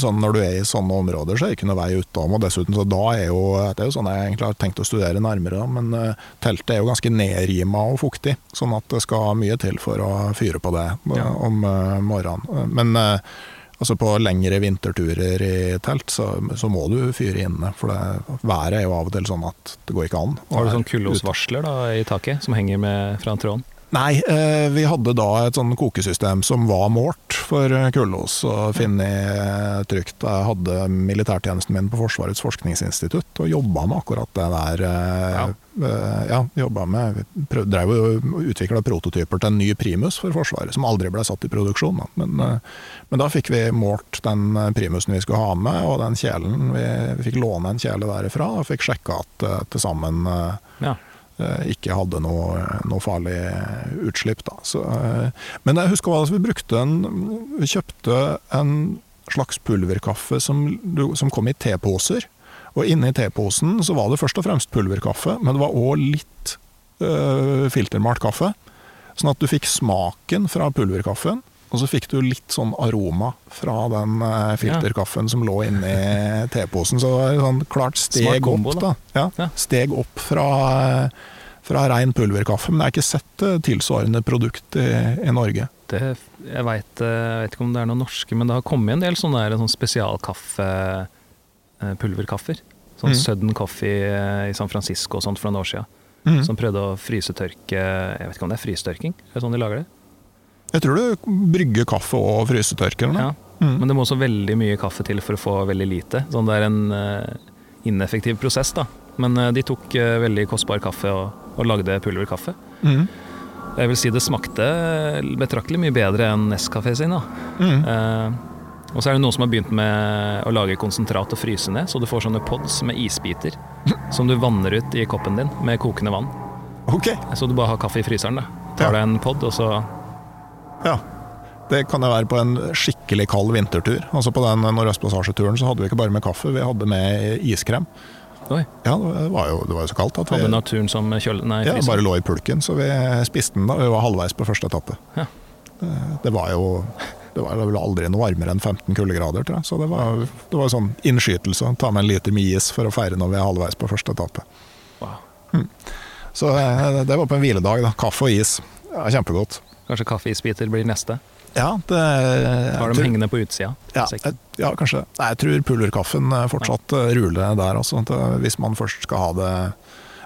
sånn når du er i sånne områder, så er det ikke noe vei utenom. Og dessuten, så da er jo Det er jo sånn jeg egentlig har tenkt å studere nærmere, men uh, teltet er jo ganske nedrima og fuktig. Sånn at det skal mye til for å fyre på det eh, Ja. om uh, morgenen. Men uh, altså på lengre vinterturer i telt, så, så må du fyre inne. For det, været er jo av og til sånn at det går ikke an. Har du sånn kullosvarsler i taket som henger med fra tråden? Nei, eh, vi hadde da et sånn kokesystem som var målt for Kullås kullos og funnet eh, trygt. Jeg hadde militærtjenesten min på Forsvarets forskningsinstitutt og jobba med akkurat det der. eh, Ja. eh, ja jobba med prøv- Drev og utvikla prototyper til en ny primus for Forsvaret, som aldri ble satt i produksjon. Da. Men, eh, men da fikk vi målt den eh, primusen vi skulle ha med, og den kjelen. Vi, vi fikk låne en kjele derifra og fikk sjekka at til sammen eh, Ja. Eh, ikke hadde noe, noe farlig utslipp. Så, eh, men jeg husker at vi brukte en Vi kjøpte en slags pulverkaffe som, som kom i teposer. Og inni teposen så var det først og fremst pulverkaffe, men det var òg litt øh, filtermalt kaffe. Sånn at du fikk smaken fra pulverkaffen, og så fikk du litt sånn aroma fra den øh, filterkaffen som lå inni teposen. Så det var sånn klart steg kombo, opp, da. Ja. Steg opp fra, fra rein pulverkaffe. Men jeg har ikke sett eh, tilsvarende produkt i, i Norge. Det, jeg veit ikke om det er noen norske, men det har kommet en del sånne, der, sånne spesialkaffe-pulverkaffer. Sånn Mm. Sudden Coffee eh, i San Francisco og sånt for noen år siden. Mm. Som prøvde å frysetørke Jeg vet ikke om det er frysetørking? Er det sånn de lager det? Jeg tror du brygger kaffe og frysetørker. eller noe. Ja. Mm. Men det må også veldig mye kaffe til for å få veldig lite. Sånn det er en uh, ineffektiv prosess, da. Men uh, de tok uh, veldig kostbar kaffe og, og lagde pulverkaffe. Mm. Jeg vil si det smakte betraktelig mye bedre enn Nescafé sin, da. Mm. Og så er det noen som har begynt med å lage konsentrat og fryse ned, så du får sånne pods med isbiter som du vanner ut i koppen din med kokende vann. Ok, Så du bare har kaffe i fryseren, da. Ja. Tar deg en pod, og så ja. Det kan jo være på en skikkelig kald vintertur. Altså På den Nordøstpassasjeturen så hadde vi ikke bare med kaffe, vi hadde med iskrem. Oi. Ja, det var jo, det var jo så kaldt at vi Hadde naturen som kjøl... Nei, ja, bare lå i pulken, så vi spiste den da vi var halvveis på første etappe. Ja. Det, det var jo det var vel aldri noe varmere enn 15 kuldegrader, tror jeg. Så det var, det var sånn innskytelse. Ta med en liter med is for å feire når vi er halvveis på første etappe. Wow. Så eh, det var på en hviledag. da. Kaffe og is. Ja, kjempegodt. Kanskje kaffeisbiter blir neste? Ja, det Har de tror- hengende på utsida? Ja, jeg, ja, kanskje. Nei, jeg tror pulverkaffen eh, fortsatt ja. ruler der, også, eh, hvis man først skal ha det.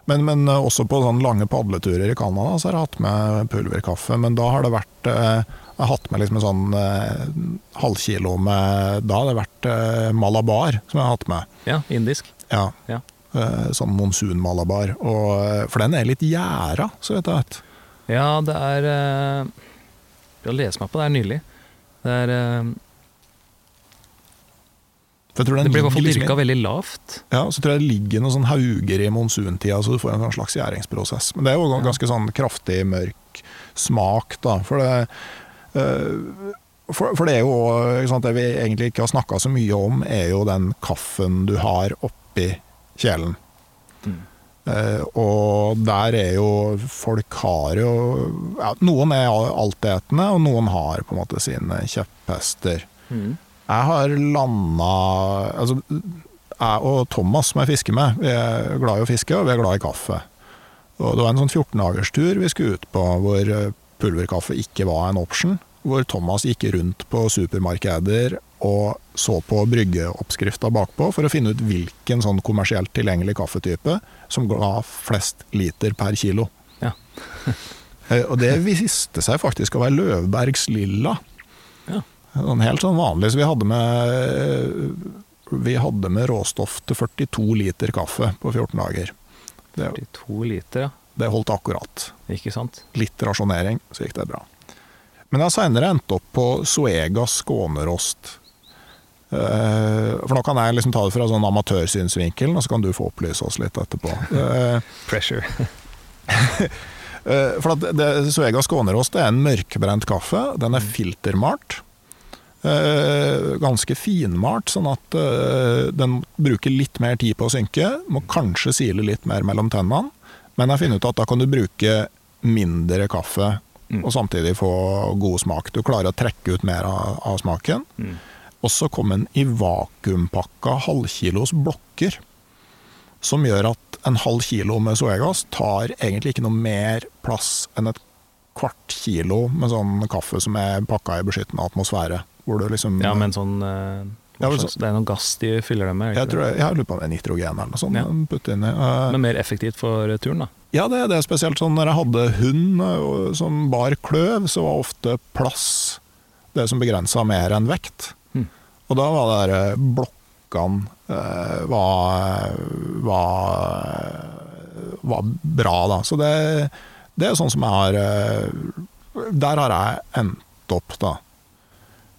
Men, men eh, også på sånne lange padleturer i Canada så har jeg hatt med pulverkaffe. Men da har det vært eh, Jeg har hatt med liksom en sånn eh, halvkilo med Da har det vært eh, malabar som jeg har hatt med. Ja, indisk. Ja. Ja. Eh, sånn monsun-malabar. Eh, For den er litt gjæra, så vidt jeg vet. Ja, det er eh, Jeg har lest meg på det her nylig. Det er eh, den Det blir i hvert fall dyrka veldig lavt. Ja, så tror jeg det ligger noen sånn hauger i monsuntida, så du får en sånn slags gjæringsprosess. Men det er jo Ja. ganske sånn kraftig, mørk smak, da. For det, eh, for, for det er jo sant, Det vi egentlig ikke har snakka så mye om, er jo den kaffen du har oppi kjelen. Mm. Eh, og der er jo Folk har jo ja, Noen er altetende, og noen har på en måte sine kjepphester. Mm. Jeg har landa altså, Jeg og Thomas, som jeg fisker med, vi er glad i å fiske og vi er glad i kaffe. Og Det var en sånn 14-dagerstur vi skulle ut på hvor eh, pulverkaffe ikke var en option. Hvor Thomas gikk rundt på supermarkeder og så på bryggeoppskrifta bakpå for å finne ut hvilken sånn kommersielt tilgjengelig kaffetype som ga flest liter per kilo. Ja. Eh, og det viste seg faktisk å være Løvbergs Lilla. Ja. Sånn helt sånn vanlig. Så vi hadde med Vi hadde med råstoff til 42 liter kaffe på 14 dager. Det, 42 liter, ja. det holdt akkurat. Ikke sant? Litt rasjonering, så gikk det bra. Men jeg har seinere endt opp på Suegas skånerost. Eh, For nå kan jeg liksom ta det fra sånn amatørsynsvinkel, og så kan du få opplyse oss litt etterpå. Eh, Pressure. Eh, For at det, Suega skånerost er en mørkbrent kaffe. Den er filtermalt. Eh, ganske finmalt, sånn at den bruker litt mer tid på å synke. Må kanskje sile litt mer mellom tennene. Men jeg finner ut at da kan du bruke mindre kaffe Mm. og samtidig få god smak. Du klarer å trekke ut mer av, av smaken. Mm. Og så kom den i vakuumpakka halvkilos blokker. Som gjør at en halv kilo med soyagas tar egentlig ikke noe mer plass enn et kvart kilo med sånn kaffe som er pakka i beskyttende atmosfære. Hvor du liksom Ja, men sånn eh, Ja, slags, Det er noe gass de fyller det med? Jeg tror det? jeg, lurer på om det er nitrogen eller noe sånt. Ja. inn. Eh, Men mer effektivt for turen, da. Ja, det, det er spesielt sånn når jeg hadde hund uh, som bar kløv, så var ofte plass det som begrensa mer enn vekt. Hmm. Og da var det der eh, blokkene uh, var, var, var bra, da. Så det, det er sånn som jeg har eh, Der har jeg endt opp, da.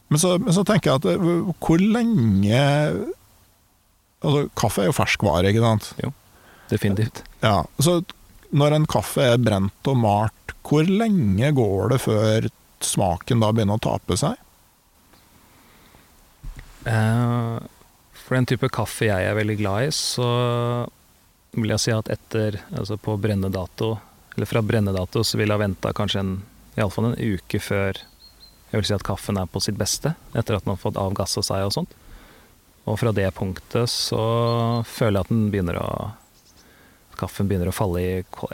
Men så, men så tenker jeg at eh, hvor lenge Altså, kaffe er jo ferskvare, ikke sant? Jo, Definitivt. Ja, så når en kaffe er brent og malt, hvor lenge går det før smaken da begynner å tape seg? Eh, for den type kaffe jeg er veldig glad i, så vil jeg si at etter, altså på brennedato, eller fra brennedato, så vil jeg ha venta kanskje en, iallfall en uke før jeg vil si at kaffen er på sitt beste, etter at den har fått avgassa seg og sånt. Og fra det punktet så føler jeg at den begynner å Kaffen begynner å falle i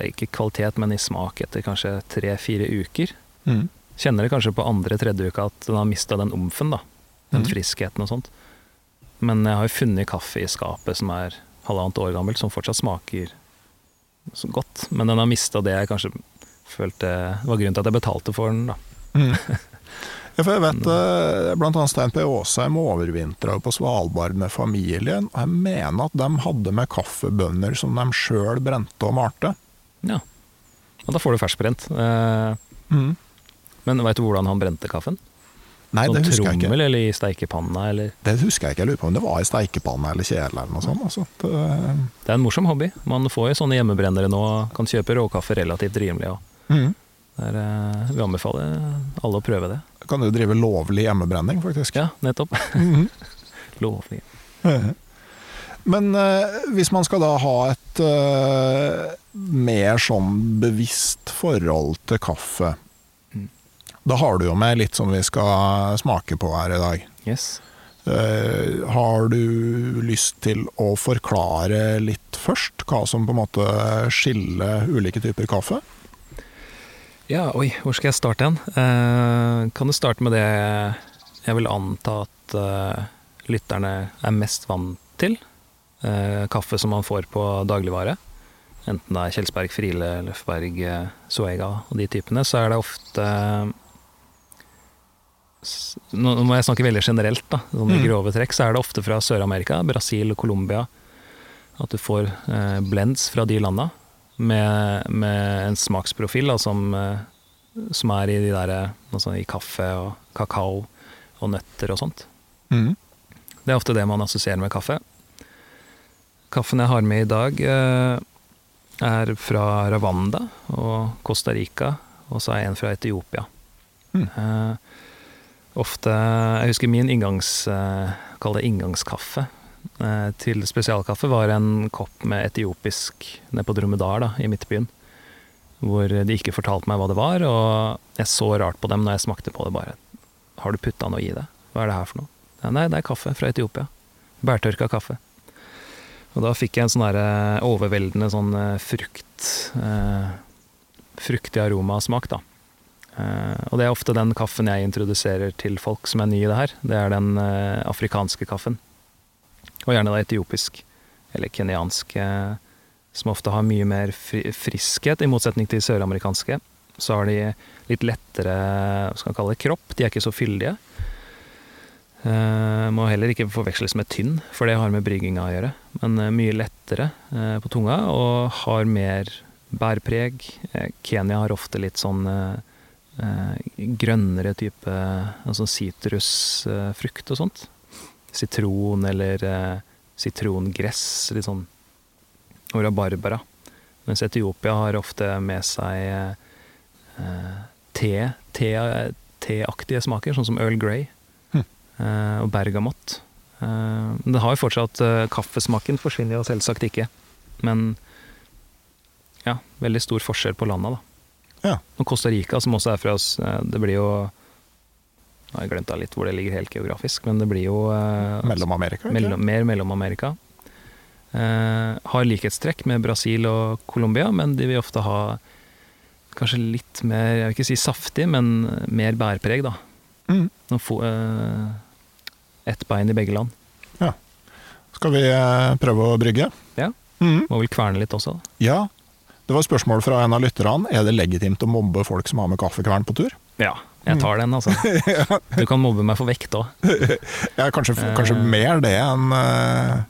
ikke kvalitet, men i smak etter kanskje tre-fire uker. Mm. Kjenner det kanskje på andre-tredje uka at den har mista den omfen, da. Den mm. friskheten og sånt. Men jeg har jo funnet kaffe i skapet som er halvannet år gammelt, som fortsatt smaker så godt. Men den har mista det jeg kanskje følte var grunnen til at jeg betalte for den, da. Mm. Ja, for jeg vet bl.a. blant annet Stein P. Aasheim overvintra på Svalbard med familien. og Jeg mener at de hadde med kaffebønner som de sjøl brente og malte. Ja. Og da får du ferskbrent. Eh, Mm. Men veit du hvordan han brente kaffen? Nei, det husker husker jeg ikke. trommel eller i steikepanna, eller Det husker jeg ikke. Jeg lurer på om det var i steikepanna eller kjele eller noe sånt. Altså. Det, Det er en morsom hobby. Man får jo sånne hjemmebrennere nå, kan kjøpe råkaffe relativt rimelig. Og mm. Det er, eh, vi anbefaler alle å prøve det. Kan du drive lovlig hjemmebrenning, faktisk. Ja, nettopp. Mhm. Lovlig. Men eh, hvis man skal da ha et eh, mer sånn bevisst forhold til kaffe, Mm. da har du jo med litt som vi skal smake på her i dag. Yes. Eh, har du lyst til å forklare litt først hva som på en måte skiller ulike typer kaffe? Ja, oi, hvor skal jeg starte hen? Eh, kan du starte med det jeg vil anta at eh, lytterne er mest vant til? Eh, kaffe som man får på dagligvare. Enten det er Kjelsberg, Friele, Løfberg, Suega og de typene, så er det ofte Nå nå må jeg snakke veldig generelt, da. Sånn i Mm. grove trekk så er det ofte fra Sør-Amerika, Brasil Colombia, at du får eh, blends fra de landa med, med en smaksprofil da, som, eh, som er i de der, altså i kaffe og kakao og nøtter og sånt. Mm. Det er ofte det man assosierer med kaffe. Kaffen jeg har med i dag, eh, er fra Ravanda og Costa Rica, og så er en fra Etiopia. Mm. Eh, ofte Jeg husker min inngangs, eh, inngangskaffe til spesialkaffe var en kopp med etiopisk nede på Dromedar da, i Midtbyen. Hvor de ikke fortalte meg hva det var, og jeg så rart på dem når jeg smakte på det. bare Har du putta noe i det? Hva er det her for noe? Nei, det er kaffe fra Etiopia. Bærtørka kaffe. Og da fikk jeg en sånn der, eh, overveldende sånn eh, frukt eh, Fruktig aromasmak, da. Eh, og det er ofte den kaffen jeg introduserer til folk som er nye i det her. Det er den eh, afrikanske kaffen. Og gjerne da etiopisk. Eller kenyansk. Eh, som ofte har mye mer friskhet, i motsetning til søramerikanske. Så har de litt lettere hva skal man kalle det, kropp. De er ikke så fyldige. Uh, må heller ikke forveksles med tynn, for det har med brygginga å gjøre. Men uh, mye lettere uh, på tunga, og har mer bærpreg. Kenya har ofte litt sånn grønnere type altså sitrusfrukt og sånt. Sitron eller eh, sitrongress, litt sånn og rabarbara. Mens Etiopia har ofte med seg eh, te, te, teaktige smaker, sånn som Earl Grey Hm. eh, og bergamott. Eh, men det har jo fortsatt eh, Kaffesmaken forsvinner jo selvsagt ikke. Men ja, veldig stor forskjell på landa, da. Ja. Og Costa Rica, som også er fra oss, eh, det blir jo Nå har jeg glemt litt hvor det ligger helt geografisk, men det blir jo eh, Mellom-Amerika? mellom, mer Mellom-Amerika. Eh, har likhetstrekk med Brasil og Colombia, men de vil ofte ha kanskje litt mer, jeg vil ikke si saftig, men mer bærpreg, da. Mm. Få, eh, ett bein i begge land. Skal vi eh, prøve å brygge? Ja. Mm. Må vel kverne litt også. da. Ja. Det var et spørsmål fra en av lytterne. Er det legitimt å mobbe folk som har med kaffekvern på tur? Ja, jeg tar den, altså. Du kan mobbe meg for vekt òg. Ja, kanskje, kanskje Eh. mer det enn uh,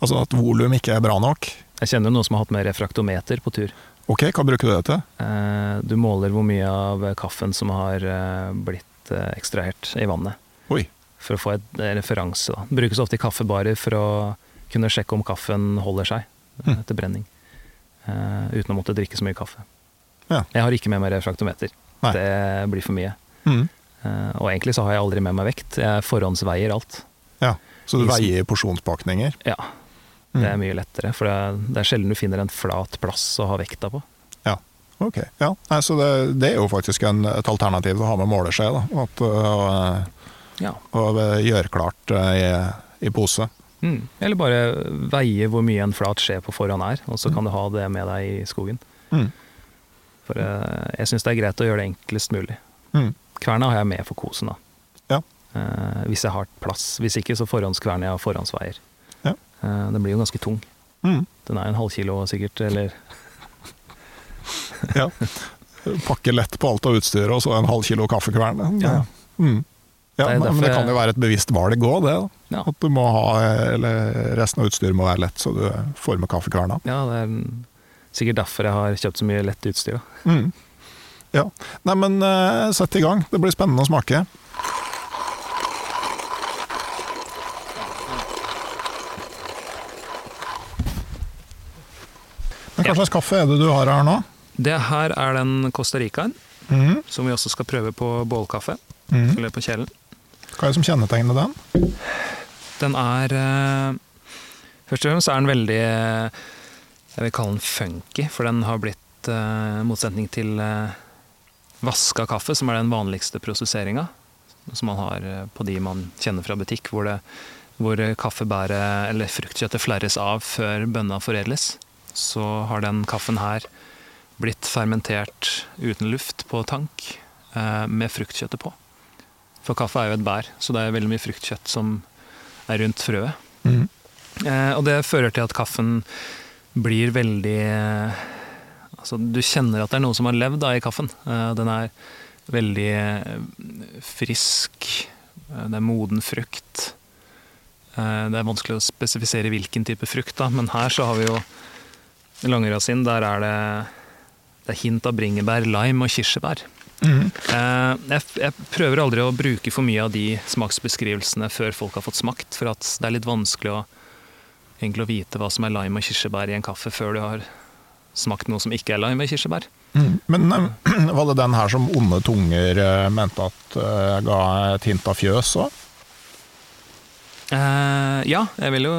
Altså at volum ikke er bra nok. Jeg kjenner noen som har hatt med refraktometer på tur. Ok, hva bruker du det til? Uh, du måler hvor mye av kaffen som har blitt ekstrahert i vannet. Oi. For å få et eh, referanse. Da. Brukes ofte i kaffebarer for å kunne sjekke om kaffen holder seg Hm. etter brenning. Uten å måtte drikke så mye kaffe. Ja. Jeg har ikke med meg refraktometer. Nei. Det blir for mye. Mm. Eh, og egentlig så har jeg aldri med meg vekt. Jeg forhåndsveier alt. Ja, Så du Isen. veier porsjonspakninger? Ja, Mm. det er mye lettere. For det er, sjelden du finner en flat plass å ha vekta på. Ok, ja. Nei, så det, det er jo faktisk en, et alternativ å ha med måleskje. da. At, øh, Ja. og gjøre klart i, i pose. Mm. Eller bare veie hvor mye en flat skje på forhånd er, og så kan du ha det med deg i skogen. Mm. For eh, jeg syns det er greit å gjøre det enklest mulig. Mm. Kverna har jeg med for kosen, da. Ja. Eh, hvis jeg har plass. Hvis ikke, så forhåndskverner jeg og forhåndsveier. Ja. Eh, den blir jo ganske tung. Mm. Den er en halvkilo sikkert, eller Ja. Pakke lett på alt av utstyret, og så en halv kilo kaffekvern. Ja. Mm. ja Det men, det kan jo være et bevisst valg òg, det. Ja. At du må ha, eller resten av utstyret må være lett, så du får med kaffekverna. Ja, det er Sikkert derfor jeg har kjøpt så mye lett utstyr. Mm. Ja. Nei, men uh, sett i gang. Det blir spennende å smake. Men hva slags kaffe er det du har her nå? Det her er den Costa Ricaen. Mm. Som vi også skal prøve på bålkaffe. Mm. Eller på kjelen. Hva er det som kjennetegner den? Den er eh, Først og fremst er den veldig jeg vil kalle den funky, for den har blitt eh, motsetning til eh, vaska kaffe, som er den vanligste prosesseringa. Som man har eh, på de man kjenner fra butikk, hvor, det, hvor kaffebæret eller fruktkjøttet flerres av før bønna foredles. Så har den kaffen her blitt fermentert uten luft på tank eh, med fruktkjøttet på. For kaffe er jo et bær, så det er veldig mye fruktkjøtt som er rundt frøet. Mm. Eh, og det fører til at kaffen blir veldig Altså, du kjenner at det er noe som har levd da i kaffen. Eh, den er veldig eh, frisk. Eh, det er moden frukt. Det er vanskelig å spesifisere hvilken type frukt, da, men her så har vi jo langrasin. der er det, det er hint av bringebær, lime og kirsebær. Eh, jeg, jeg prøver aldri å bruke for mye av de smaksbeskrivelsene før folk har fått smakt, for at det er litt vanskelig å, egentlig å vite hva som er lime og kirsebær i en kaffe før du har smakt noe som ikke er lime og kirsebær. Mhm. Men eh, var det den her som onde tunger eh, mente at eh, ga et hint av fjøs òg? Uh, ja, jeg vil jo,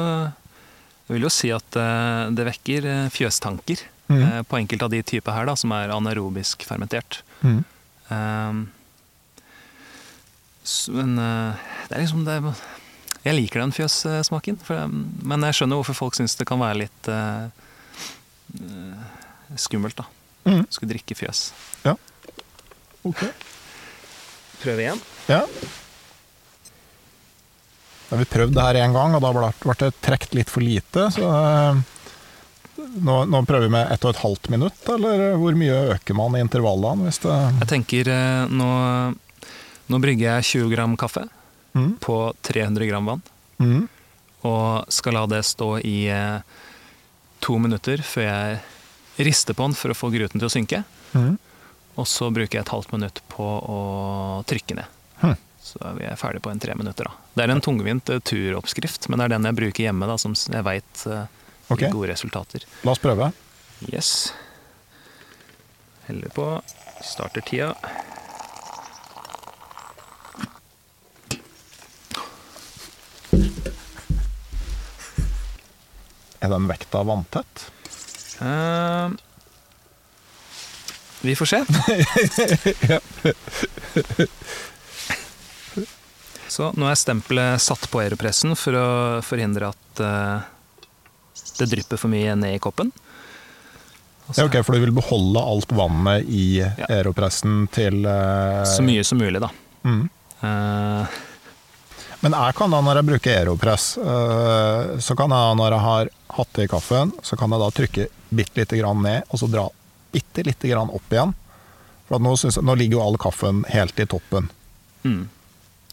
jeg vil jo si at eh, det vekker eh, fjøstanker mm. eh, på enkelte av de typer her da, som er anaerobisk fermentert. Mm. Eh, men eh, det er liksom det Jeg liker den fjøssmaken, men jeg skjønner hvorfor folk syns det kan være litt eh, eh, skummelt, da. Mm. Skulle drikke fjøs. Ok. Prøv igjen. Ja. Da har vi prøvd det her én gang, og da ble det trukket litt for lite. Så eh, nå, nå prøver vi med ett og et halvt minutt, eller hvor mye øker man i intervallene? Hvis det Jeg tenker eh, nå, nå brygger jeg 20 gram kaffe Mhm. på 300 gram vann. Mm. Og skal la det stå i eh, to minutter før jeg rister på den for å få gruten til å synke. Mm. Og så bruker jeg et halvt minutt på å trykke ned. Hm. Så er vi ferdig på en tre minutter. da. Det er en tungvint eh, turoppskrift, men det er den jeg bruker hjemme, da, som jeg veit Ok. gir gode resultater. La oss prøve. Yes. Heller på startertida. Er den vekta vanntett? Uh, vi får se. Så nå er stempelet satt på aeropressen for å forhindre at uh, det drypper for mye ned i koppen. Ja, ok, For du vil beholde alt vannet i Ja. aeropressen til uh, Så mye som mulig, da. Mm. Eh, Men jeg kan da, når jeg bruker aeropress, eh, så kan jeg da, når jeg har hatt det i kaffen, så kan jeg da trykke bitte lite grann ned, og så dra bitte lite grann opp igjen. For at nå, jeg, nå ligger jo all kaffen helt i toppen. mm.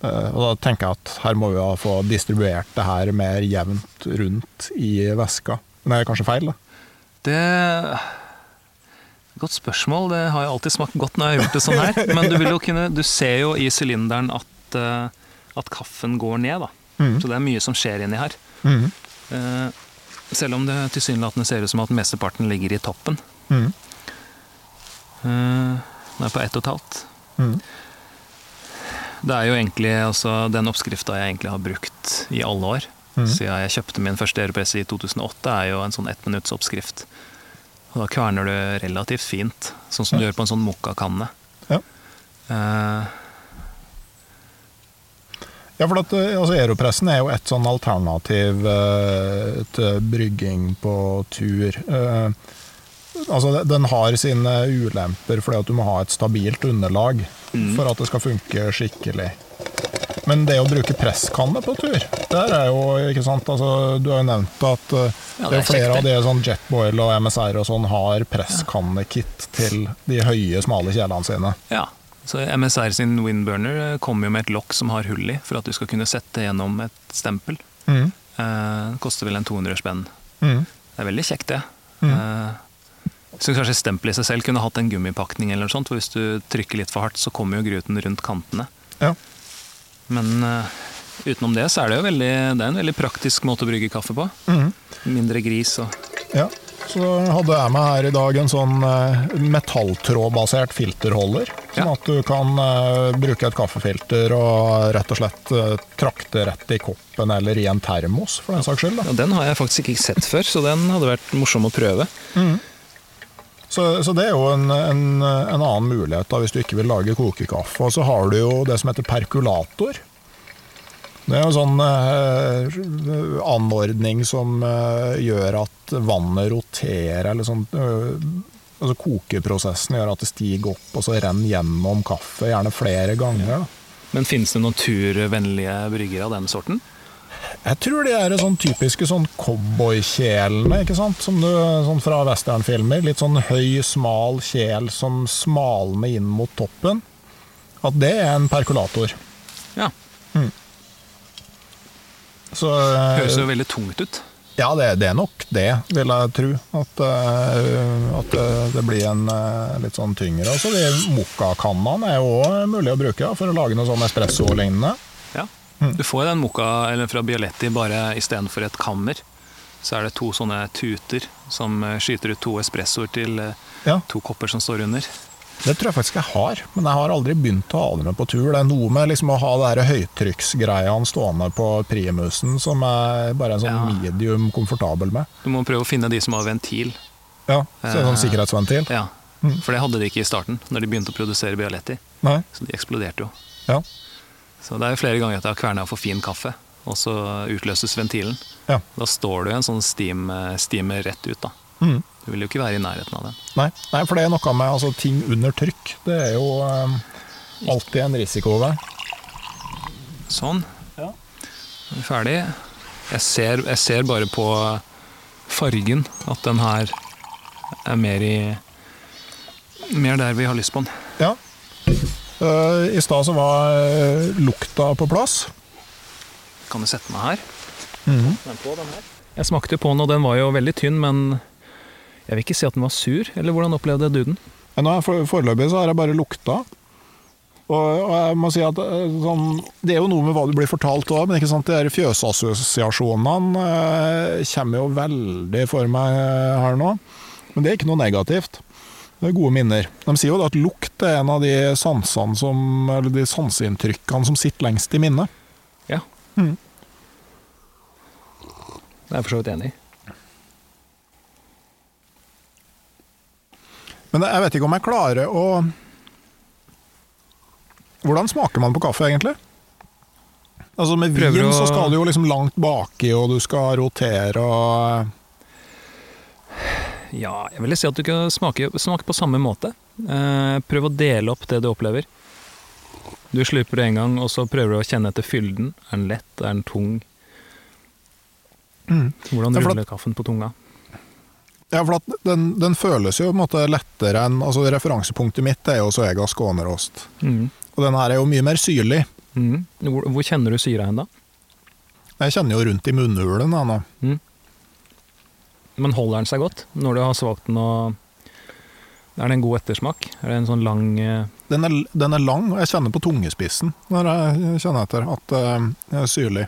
Eh, Og da tenker jeg at her må vi få distribuert det her mer jevnt rundt i væska. Men det er kanskje feil, da? Det Godt spørsmål. Det har jo alltid smakt godt når jeg har gjort det sånn her. Men du, vil jo kunne, du ser jo i sylinderen at, eh, at kaffen går ned, da. Mm. Så det er mye som skjer inni her. Mm. Eh, Selv om det tilsynelatende ser ut som at mesteparten ligger i toppen. Mm. Eh, Nå er på ett og et halvt. Mhm. Det er jo egentlig altså, den oppskrifta jeg egentlig har brukt i alle år. Mhm. Siden jeg kjøpte min første aeropress i 2008, er jo en sånn ettminuttsoppskrift. Og da kverner du relativt fint, sånn som du gjør på en sånn mokkakanne. Ja. Eh, Ja, for at, eh, altså, Aeropressen er jo et sånn alternativ eh, til brygging på tur. Eh, altså, den har sine ulemper fordi at du må ha et stabilt underlag Mm. for at det skal funke skikkelig. Men det å bruke presskanne på tur, der er jo ikke sant altså, Du har jo nevnt at uh, Ja, det er er flere av de sånn Jetboil og MSR og sånn har presskannekit til de høye, smale kjelene sine. ja. Så MSR sin windburner eh, kommer jo med et lokk som har hull i, for at du skal kunne sette gjennom et stempel. Mm. Eh, koster vel en 200 spenn. Mm. Det er veldig kjekt, det. Mm. Eh, syns kanskje stempelet i seg selv kunne hatt en gummipakning, eller noe sånt, for hvis du trykker litt for hardt, så kommer jo gruten rundt kantene. Ja. Men eh, utenom det så er det jo veldig, det er en veldig praktisk måte å brygge kaffe på. Mm. Mindre gris og Ja. Så hadde jeg med her i dag en sånn eh, metalltrådbasert filterholder. Sånn Ja. at du kan eh, bruke et kaffefilter og rett og slett eh, trakte rett i koppen eller i en termos, for den saks skyld. Ja, den har jeg faktisk ikke sett før, så den hadde vært morsom å prøve. Så, så det er jo en, en, en annen mulighet da, hvis du ikke vil lage kokekaffe. Og så har du jo det som heter perkulator. Det er en sånn eh, anordning som eh, gjør at vannet roterer, eller sånn eh, Altså kokeprosessen gjør at det stiger opp og så renner gjennom kaffe, gjerne flere ganger. Da. Men finnes det naturvennlige brygger av den sorten? Jeg tror de er sånn typiske sånn cowboykjelene? Som du, sånn fra westernfilmer. Litt sånn høy, smal kjel som smalner inn mot toppen. At det er en perkulator. Ja. Så eh, Høres jo veldig tungt ut. Ja, det, det er nok det, vil jeg tro. At, eh, at eh, det blir en eh, litt sånn tyngre. Altså, de mokkakannene er jo også mulig å bruke da, for å lage noe sånn espresso-lignende. Ja. Du får jo den mokka eller fra Bialetti bare istedenfor et kammer. Så er det to sånne tuter som eh, skyter ut to espressoer til eh, Ja, to kopper som står under. Det tror jeg faktisk jeg har, men jeg har aldri begynt å ha det med på tur. Det er noe med liksom å ha det her høytrykksgreiene stående på primusen som jeg bare er sånn Ja. medium komfortabel med. Du må prøve å finne de som har ventil. Ja, så det sånn Eh. sikkerhetsventil. Ja. For det hadde de ikke i starten, når de begynte å produsere Bialetti. Nei, Så de eksploderte jo. ja, Så det er jo flere ganger at jeg har kverna for fin kaffe, og så utløses ventilen. ja. Da står det jo en sånn steam, steamer rett ut, da. Mm. Du vil jo ikke være i nærheten av den. Nei, nei, for det er noe med altså, ting under trykk. Det er jo eh, alltid en risiko der. Sånn. Ja. Er vi ferdig. Jeg ser, jeg ser bare på fargen at den her er mer i Mer der vi har lyst på den. Ja. Eh, I stad så var eh, lukta på plass. Kan du sette meg her? Mhm. Den på, den her. Jeg smakte på den, og den var jo veldig tynn, men jeg vil ikke si at den var sur. Eller hvordan opplevde du den? Nå foreløpig så har jeg bare lukta. Og, jeg må si at eh, sånn, Det er jo noe med hva du blir fortalt òg, men ikke sant, de fjøsassosiasjonene eh, kommer jo veldig for meg eh, her nå. Men det er ikke noe negativt. Det er gode minner. De sier jo at lukt er en av de sansene som, eller de sanseinntrykkene som sitter lengst i minnet. Ja. Mm. Det er jeg for så vidt enig i. Men jeg vet ikke om jeg klarer å Hvordan smaker man på kaffe, egentlig? Altså Med Prøver vin å- så skal du jo liksom langt baki, og du skal rotere og Ja, jeg vil si at du kan smake, smake på samme måte. Eh, prøv å dele opp det du opplever. Du slurper det en gang, og så prøver du å kjenne etter fylden. Er den lett? Er den tung? Mm. Hvordan ruller kaffen på tunga? Ja, for at den, den føles jo på en lettere enn altså Referansepunktet mitt er jo Soega Skånerost. Mm. Og den her er jo mye mer syrlig. Mm. Hvor, hvor kjenner du syra hen, da? Jeg kjenner jo rundt i munnhulen da nå. Men holder den seg godt når du har svakt den og Er det en god ettersmak? Er det en sånn lang eh, Den er, den er lang, og jeg kjenner på tungespissen når jeg kjenner etter at eh, det er syrlig.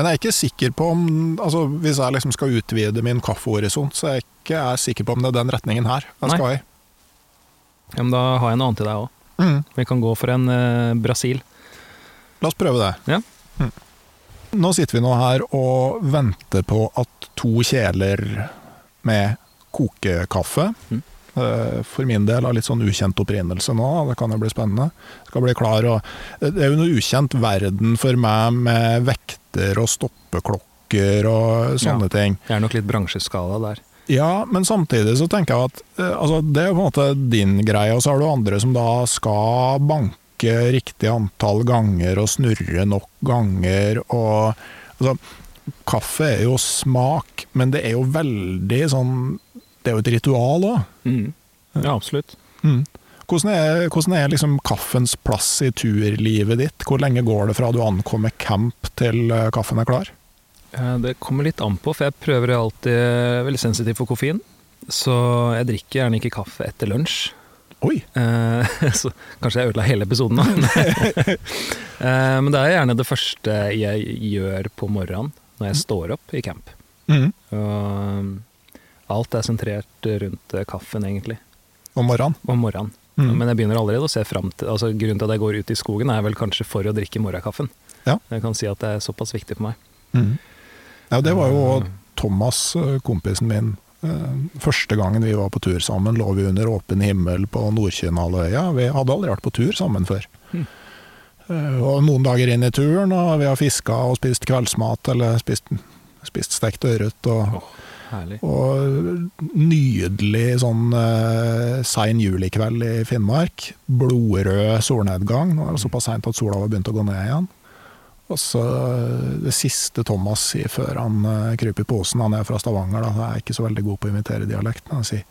Men jeg er ikke sikker på om altså Hvis jeg liksom skal utvide min kaffehorisont, så er jeg ikke jeg sikker på om det er den retningen her jeg Nei. skal i. Ja, men da har jeg noe annet til deg òg. Mm. Vi kan gå for en eh, Brasil. La oss prøve det. Ja. Mm. Nå sitter vi nå her og venter på at to kjeler med kokekaffe Mm. eh, For min del av litt sånn ukjent opprinnelse nå, det kan jo bli spennende. Skal bli klar og Det er jo noe ukjent verden for meg med vekter og stoppeklokker og sånne ting. Det er nok litt bransjeskala der. Ja, men samtidig så tenker jeg at eh, altså, det er på en måte din greie, og så har du andre som da skal banke riktig antall ganger og snurre nok ganger og altså, Kaffe er jo smak, men det er jo veldig sånn Det er jo et ritual òg. Mm. Ja, absolutt. Mm. Hvordan er, hvordan er liksom kaffens plass i turlivet ditt? Hvor lenge går det fra du ankommer camp til eh, kaffen er klar? Eh, Det kommer litt an på, for jeg prøver alltid jeg er veldig sensitiv for koffein. Så jeg drikker gjerne ikke kaffe etter lunsj. Oi! Eh, Så kanskje jeg ødela hele episoden nå. Eh, Men det er gjerne det første jeg gjør på morgenen når jeg står opp i camp. Mm. Og Alt er sentrert rundt eh, kaffen, egentlig. Om morgenen. Om morgenen. Mm. Men jeg begynner allerede å se fram til altså Grunnen til at jeg går ut i skogen, er vel kanskje for å drikke morgenkaffen. Ja. Jeg kan si at det er såpass viktig for meg. Mm. Ja, det var jo Thomas, eh, kompisen min. eh, Første gangen vi var på tur sammen, lå vi under åpen himmel på Nordkinnhalvøya. Vi hadde aldri vært på tur sammen før. Mm. Eh, Og noen dager inn i turen, og vi har fiska og spist kveldsmat, eller spist, spist stekt ørret. Og, Herlig. og nydelig sånn uh, sein julikveld i Finnmark. Blodrød solnedgang. Nå er det såpass seint at sola var begynt å gå ned igjen. Og så eh, det siste Thomas sier før han uh, kryper i posen, han er fra Stavanger, da, jeg er ikke så veldig god på å imitere dialekten, han sier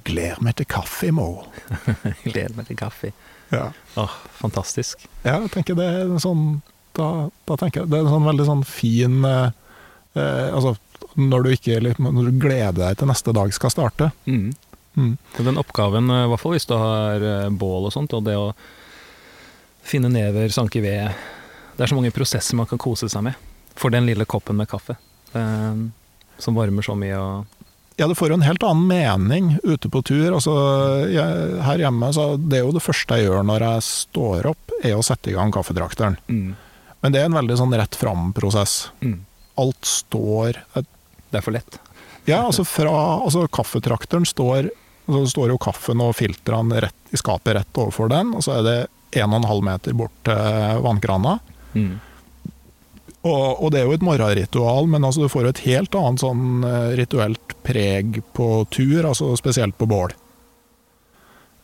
gled gleder meg til kaffe, i morgen'. gleder meg til kaffe. Ja. Åh, fantastisk. Ja, jeg tenker det er sånn Da, da tenker jeg det er en sånn veldig sånn fin eh, Altså, når du ikke Når du gleder deg til neste dag skal starte. Mm. Mm. Den oppgaven, eh, i hvert fall hvis du har eh, bål og sånt, og det å finne never, sanke ved Det er så mange prosesser man kan kose seg med for den lille koppen med kaffe. eh, som varmer så mye og Ja, det får jo en helt annen mening ute på tur. Altså, jeg, her hjemme, så det er jo det første jeg gjør når jeg står opp, er å sette i gang kaffedrakteren. mm. Men det er en veldig sånn rett fram-prosess. Mm. Alt står Det er for lett. Ja, altså fra altså Kaffetrakteren står så står jo kaffen og filtrene rett, i skapet rett overfor den, og så er det 1,5 meter bort til vannkrana. Mm. Og, og det er jo et morgenritual, men altså du får jo et helt annet sånn eh, rituelt preg på tur, altså spesielt på bål.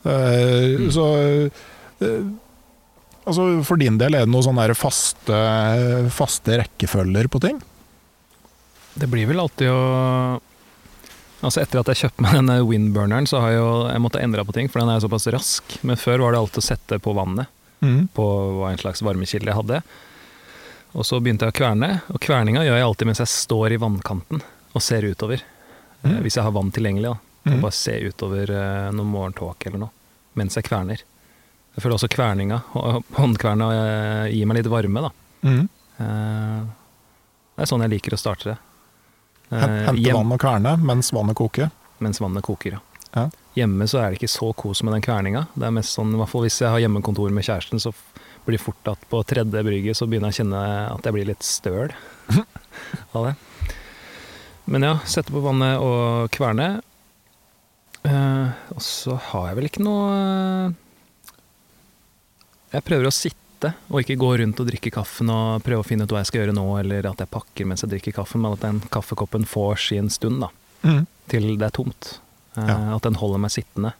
Uh, Mm. Så uh, Altså for din del, er det noen sånne faste, faste rekkefølger på ting? Det blir vel alltid å Altså Etter at jeg kjøpte meg denne windburneren, så har jeg jo jeg måtte endre på ting, for den er såpass rask. Men før var det alltid å sette på vannet, Mm. på hva en slags varmekilde jeg hadde. Og så begynte jeg å kverne, og kverninga gjør jeg alltid mens jeg står i vannkanten og ser utover. Eh, Mm. Hvis jeg har vann tilgjengelig, da. Mm. Bare se utover eh, noen morgentåke eller noe, mens jeg kverner. Jeg føler også kverninga, håndkverna, eh, gir meg litt varme, da. Mm. Det er sånn jeg liker å starte det. Eh, Hen- Hente hjem- vann og kverne mens vannet koker. mens vannet koker. Ja. Ja. Hjemme så er det ikke så kos med den kverninga. Det er mest sånn, i hvert fall Hvis jeg har hjemmekontor med kjæresten, så blir det fort at på tredje brygge så begynner jeg å kjenne at jeg blir litt støl av det. Men ja, sette på vannet og kverne. Eh, og så har jeg vel ikke noe Jeg prøver å sitte og ikke gå rundt og drikke kaffen og prøve å finne ut hva jeg skal gjøre nå, eller at jeg pakker mens jeg drikker kaffen, men at den kaffekoppen får sin stund, da Mm. til det er tomt. Eh, Ja. At den holder meg sittende.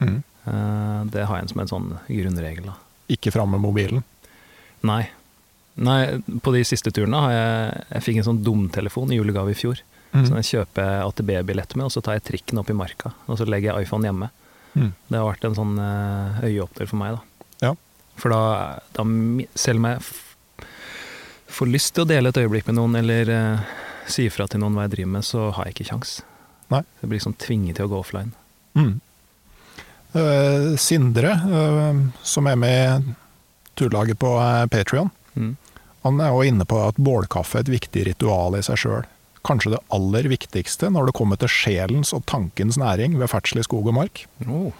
Mm. Eh, det har jeg som en sånn grunnregel. Da. Ikke fram med mobilen. Nei. Nei, på de siste turene har jeg Jeg fikk en sånn dumtelefon i julegave i fjor. Mm. Så den kjøper jeg AtB-billett med, og så tar jeg trikken opp i marka. Og så legger jeg iPhone hjemme. Mm. Det har vært en sånn eh, øyeåpner for meg, da. For da, da Selv om jeg får lyst til å dele et øyeblikk med noen, eller uh, si ifra til noen hva jeg driver med, så har jeg ikke kjangs. Jeg blir liksom tvinget til å gå offline. Mm. Uh, Sindre, uh, som er med i turlaget på uh, Patrion, Mm. han er jo inne på at bålkaffe er et viktig ritual i seg sjøl. Kanskje det aller viktigste når det kommer til sjelens og tankens næring ved ferdsel i skog og mark. Oh.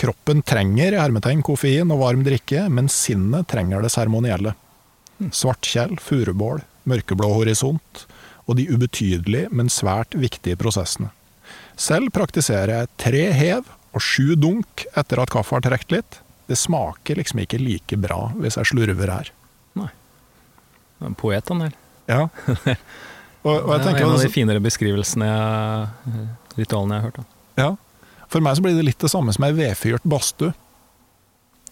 Kroppen trenger hermetegn koffein og varm drikke, men sinnet trenger det seremonielle. Svartkjell, furubål, mørkeblå horisont og de ubetydelige, men svært viktige prosessene. Selv praktiserer jeg tre hev og sju dunk etter at kaffe har trukket litt. Det smaker liksom ikke like bra hvis jeg slurver her. Nei. Det er En poet, han der. Ja. Og, og det er en av de finere beskrivelsene jeg, ritualene jeg har hørt. Da. Ja. For meg så blir det litt det samme som ei vedfyrt badstue.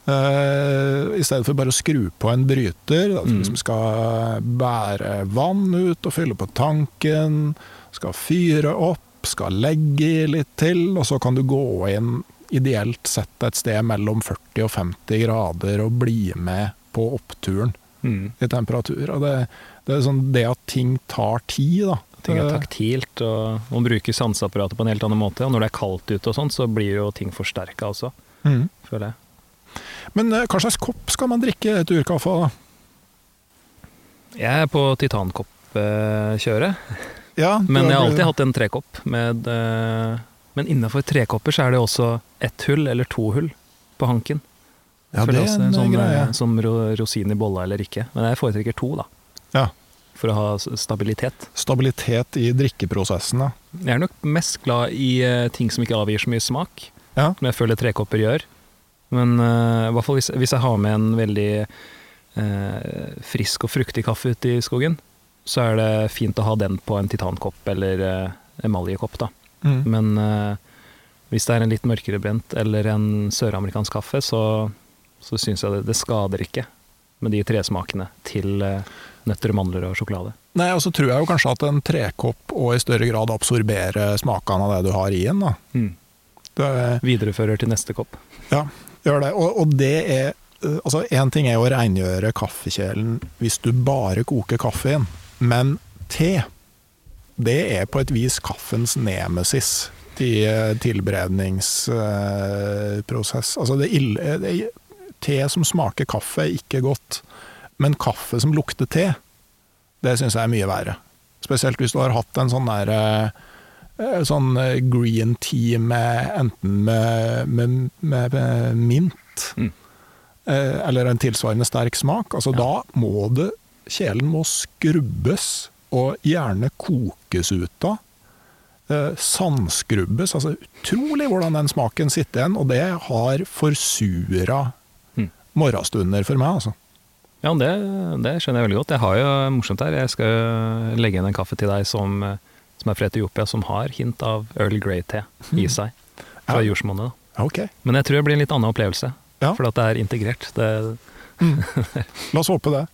Uh, I stedet for bare å skru på en bryter, da, Mm. som skal bære vann ut og fylle på tanken, skal fyre opp, skal legge i litt til, og så kan du gå inn ideelt sett et sted mellom 40 og 50 grader og bli med på oppturen Mm. i temperatur. Og det, det er sånn det at ting tar tid, da. Ting er Eh, taktilt, og man bruker sanseapparatet på en helt annen måte. Og når det er kaldt ute og sånn, så blir jo ting forsterka også, mm. føler jeg. Men eh, hva slags kopp skal man drikke etter urkaffe? da? Jeg er på titankoppkjøret. Ja, Men jeg har alltid hatt en trekopp. Med, eh, men innenfor trekopper så er det også ett hull eller to hull på hanken. Ja, det er en, en sånn, greie. eh, Som rosin i bolla eller ikke. Men jeg foretrekker to, da. Ja. For å ha stabilitet. Stabilitet i drikkeprosessen, ja. Jeg er nok mest glad i eh, ting som ikke avgir så mye smak. Ja. Som jeg føler trekopper gjør. Men uh, i hvert fall hvis, hvis jeg har med en veldig uh, frisk og fruktig kaffe ute i skogen, så er det fint å ha den på en titankopp eller uh, emaljekopp, da. Mm. Men uh, hvis det er en litt mørkere brent eller en søramerikansk kaffe, så, så syns jeg det, det skader ikke med de tresmakene til eh, nøtter, mandler og sjokolade. Nei, og så tror jeg jo kanskje at en trekopp og i større grad absorberer smakene av det du har i den. da. Det, Viderefører til neste kopp. ja, gjør det. Og, og det er eh, Altså, én ting er å rengjøre kaffekjelen hvis du bare koker kaffe inn, men te, det er på et vis kaffens nemesis i eh, tilberedningsprosess. Altså, det ille det Te som smaker kaffe er ikke godt, men kaffe som lukter te, det syns jeg er mye verre. Spesielt hvis du har hatt en sånn der eh, sånn eh, green tea med enten med, med, med, med mint, Mm. eh, eller en tilsvarende sterk smak. Altså Da må det Kjelen må skrubbes, og gjerne kokes ut av. Eh, sandskrubbes. Altså utrolig hvordan den smaken sitter igjen, og det har forsura Mm. morgenstunder for meg, altså. Ja, det, det skjønner jeg veldig godt. Jeg har jo morsomt her. Jeg skal jo legge inn en kaffe til deg som, som er fra Etiopia, som har hint av Earl Grey-te i seg. Fra Ja. jordsmonnet. Ja, Men jeg tror det blir en litt annen opplevelse. Ja. For at det er integrert. Det, la oss håpe det.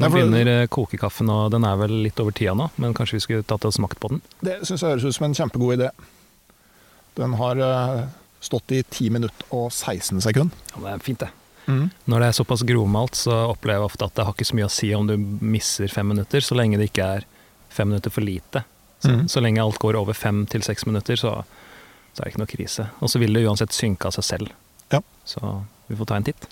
nå begynner eh, kokekaffen, og den er vel litt over tida nå, men kanskje vi skulle tatt og smakt på den? Det syns jeg høres ut som en kjempegod idé. Den har eh, stått i 10 minutter og 16 sekunder. Ja, det er fint, det. Når det er såpass grovmalt, så opplever jeg ofte at det har ikke så mye å si om du misser fem minutter, så lenge det ikke er fem minutter for lite. Så, mm. så lenge alt går over fem til seks minutter, så, så er det ikke noe krise. Og så vil det uansett synke av seg selv. Ja. Så vi får ta en titt.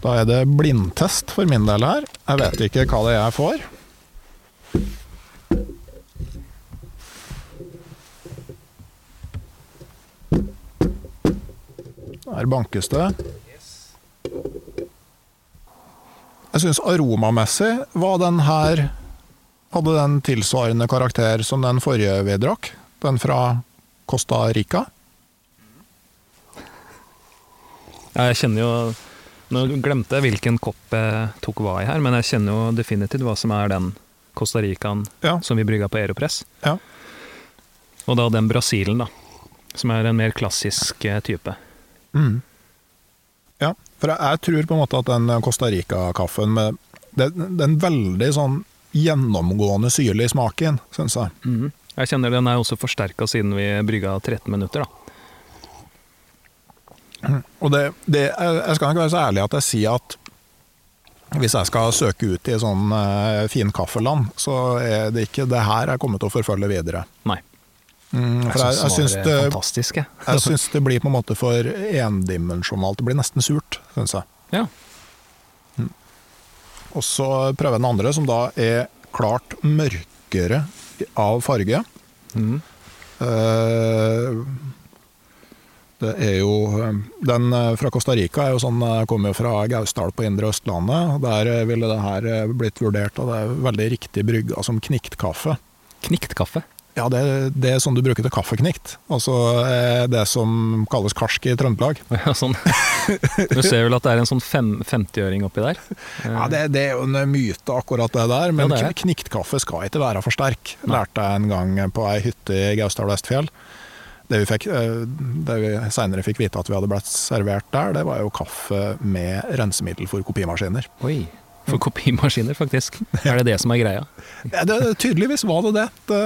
Da er det blindtest for min del her. Jeg vet ikke hva det er jeg får. Der bankes det. Jeg syns aromamessig var den her Hadde den tilsvarende karakter som den forrige vi drakk. Den fra Costa Rica. Ja, jeg kjenner jo Nå glemte jeg hvilken kopp jeg tok hva i her, men jeg kjenner jo definitivt hva som er den Costa Ricaen Ja. som vi brygga på Aeropress. Ja. Og da den Brasilen, da. Som er en mer klassisk eh, type. Mm. Ja, for jeg, jeg tror på en måte at den Costa Rica-kaffen med det, Den veldig sånn gjennomgående syrlig smaken, syns jeg. Mm. Jeg kjenner den er også forsterka siden vi brygga 13 minutter, da. Og det, det, jeg skal nok være så ærlig at jeg sier at hvis jeg skal søke ut i sånn eh, finkaffeland, så er det ikke det her jeg kommer til å forfølge videre. Nei. Mm, for jeg, jeg, syns det jeg. jeg syns det blir på en måte for endimensjonalt. Det blir nesten surt, syns jeg. Ja. Og så prøver jeg den andre, som da er klart mørkere av farge. Mm. Uh, Det er jo eh, Den eh, fra Costa Rica er jo sånn, kommer jo fra Gausdal på indre Østlandet. Der ville det her blitt vurdert, og det er veldig riktig brygga som kniktkaffe. Knikt kaffe. Ja, det, det er sånn du bruker til kaffeknikt. Altså eh, det som kalles karsk i Trøndelag. Ja, sånn. Du ser vel at det er en sånn fem, 50-øring oppi der? Ja, det, det er jo en myte, akkurat det der. Men Ja, kniktkaffe skal ikke være for sterk. Lærte jeg en gang på ei hytte i Gausdal Vestfjell. Det vi, fikk, eh, det vi senere fikk vite at vi hadde blitt servert der, det var jo kaffe med rensemiddel for kopimaskiner. Oi. For kopimaskiner, faktisk. Er det det som er greia? Ja, det, tydeligvis var det det. det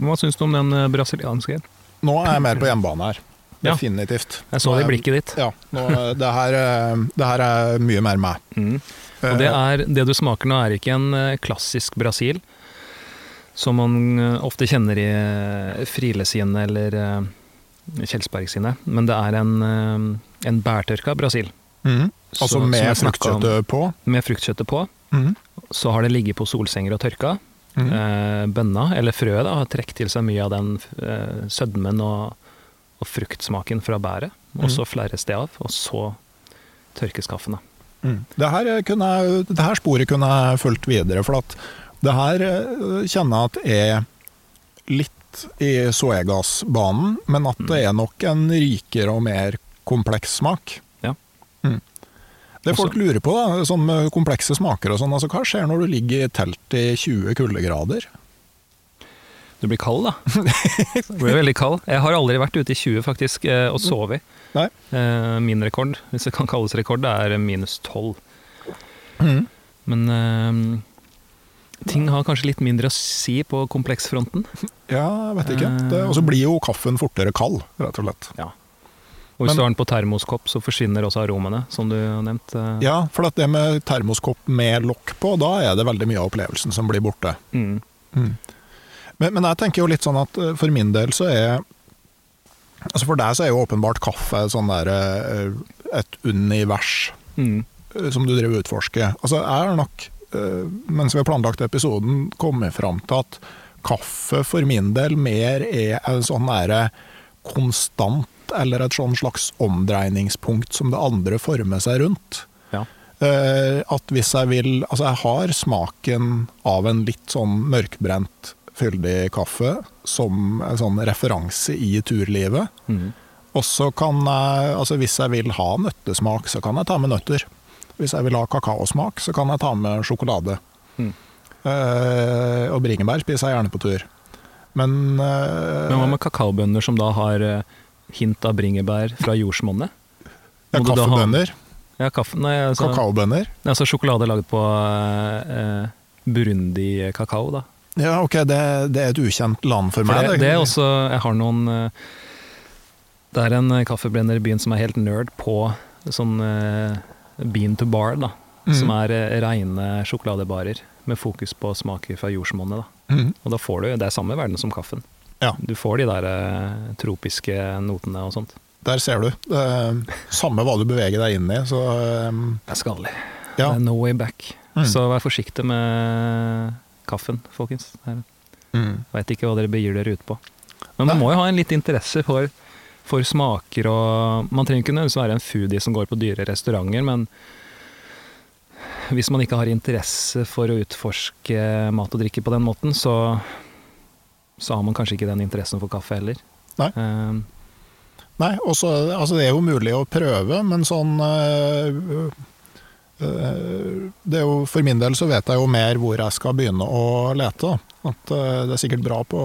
Hva syns du om den eh, brasilianske? nå er jeg mer på hjemmebane her. Ja. Definitivt. Jeg så det i blikket ditt. Ja, nå, det, her, eh, det her er mye mer meg. Mm. Og det, er, det du smaker nå, er ikke en eh, klassisk Brasil, som man eh, ofte kjenner i eh, Friele sine eller eh, Kjelsberg sine, men det er en, eh, en bærtørka Brasil. Mhm. Altså Så- med fruktkjøttet på? med fruktkjøttet på. Mm. Så har det ligget på solsenger og tørka. Mm. Eh, bønna, eller frøet, da, har trukket til seg mye av den eh, sødmen og, og fruktsmaken fra bæret. Og så flerres det av, og så tørkes kaffen. Mm. Det, her kunne det her sporet kunne jeg fulgt videre, for at det her eh, kjenner jeg at er litt i soegasbanen, men at det er nok en rikere og mer kompleks smak. Ja. Mm. Det folk lurer på, da, sånn med komplekse smaker og sånn, altså hva skjer når du ligger i telt i 20 kuldegrader? Du blir kald, da. Du blir veldig kald. Jeg har aldri vært ute i 20 faktisk eh, og sovet. Nei. Eh, Min rekord, hvis det kan kalles rekord, det er minus 12. Mm. Men eh, ting har kanskje litt mindre å si på kompleksfronten. Ja, jeg vet ikke. Og så blir jo kaffen fortere kald, rett og slett. Og hvis Men- du har den på termoskopp, så forsvinner også aromene, som du har nevnt. eh. Ja, for det med termoskopp med lokk på, da er det veldig mye av opplevelsen som blir borte. Mm. Men, men jeg tenker jo litt sånn at eh, for min del så er Altså For deg så er jo åpenbart kaffe sånn der, eh, et univers Mm. som du driver og utforsker. Altså jeg har nok, mens vi har planlagt episoden, kommet fram til at kaffe for min del mer er en sånn derre konstant, eller et sånn slags omdreiningspunkt som det andre former seg rundt. Ja. Eh, at hvis jeg vil Altså, jeg har smaken av en litt sånn mørkbrent, fyldig kaffe som en sånn referanse i turlivet. Mm. Og så kan jeg, altså hvis jeg vil ha nøttesmak, så kan jeg ta med nøtter. Hvis jeg vil ha kakaosmak, så kan jeg ta med sjokolade. Mm. Uh, og bringebær spiser jeg gjerne på tur. Men, uh, Men hva med kakaobønner som da har eh, hint av bringebær fra jordsmonnet? ja, kaffebønner Ja, kaffe, nei, altså, kakaobønner. altså sjokolade laget på eh, Burundi-kakao, da. Ja, ok, det, det er et ukjent land for For meg. det, det er også Jeg har noen eh, Det er en eh, kaffebrenner i byen som er helt nerd på sånn eh, bean to bar, da. Mm. Som er eh, reine sjokoladebarer med fokus på smaker fra jordsmonnet. da. Mm. Og da får du Det er samme verden som kaffen. Ja. Du får de der eh, tropiske notene og sånt. Der ser du. Er samme hva du beveger deg inn i, så eh, Det er skadelig. ja. Det er no way back. Mm. Så vær forsiktig med kaffen, folkens. Mm. veit ikke hva dere begir dere ut på. Men man Nei. må jo ha en litt interesse for, for smaker og Man trenger ikke nødvendigvis være en foodie som går på dyre restauranter, men hvis man ikke har interesse for å utforske mat og drikke på den måten, så, så har man kanskje ikke den interessen for kaffe heller. Nei. Eh, Nei, også, altså det er jo mulig å prøve, men sånn øh, øh, Det er jo For min del så vet jeg jo mer hvor jeg skal begynne å lete. At øh, Det er sikkert bra på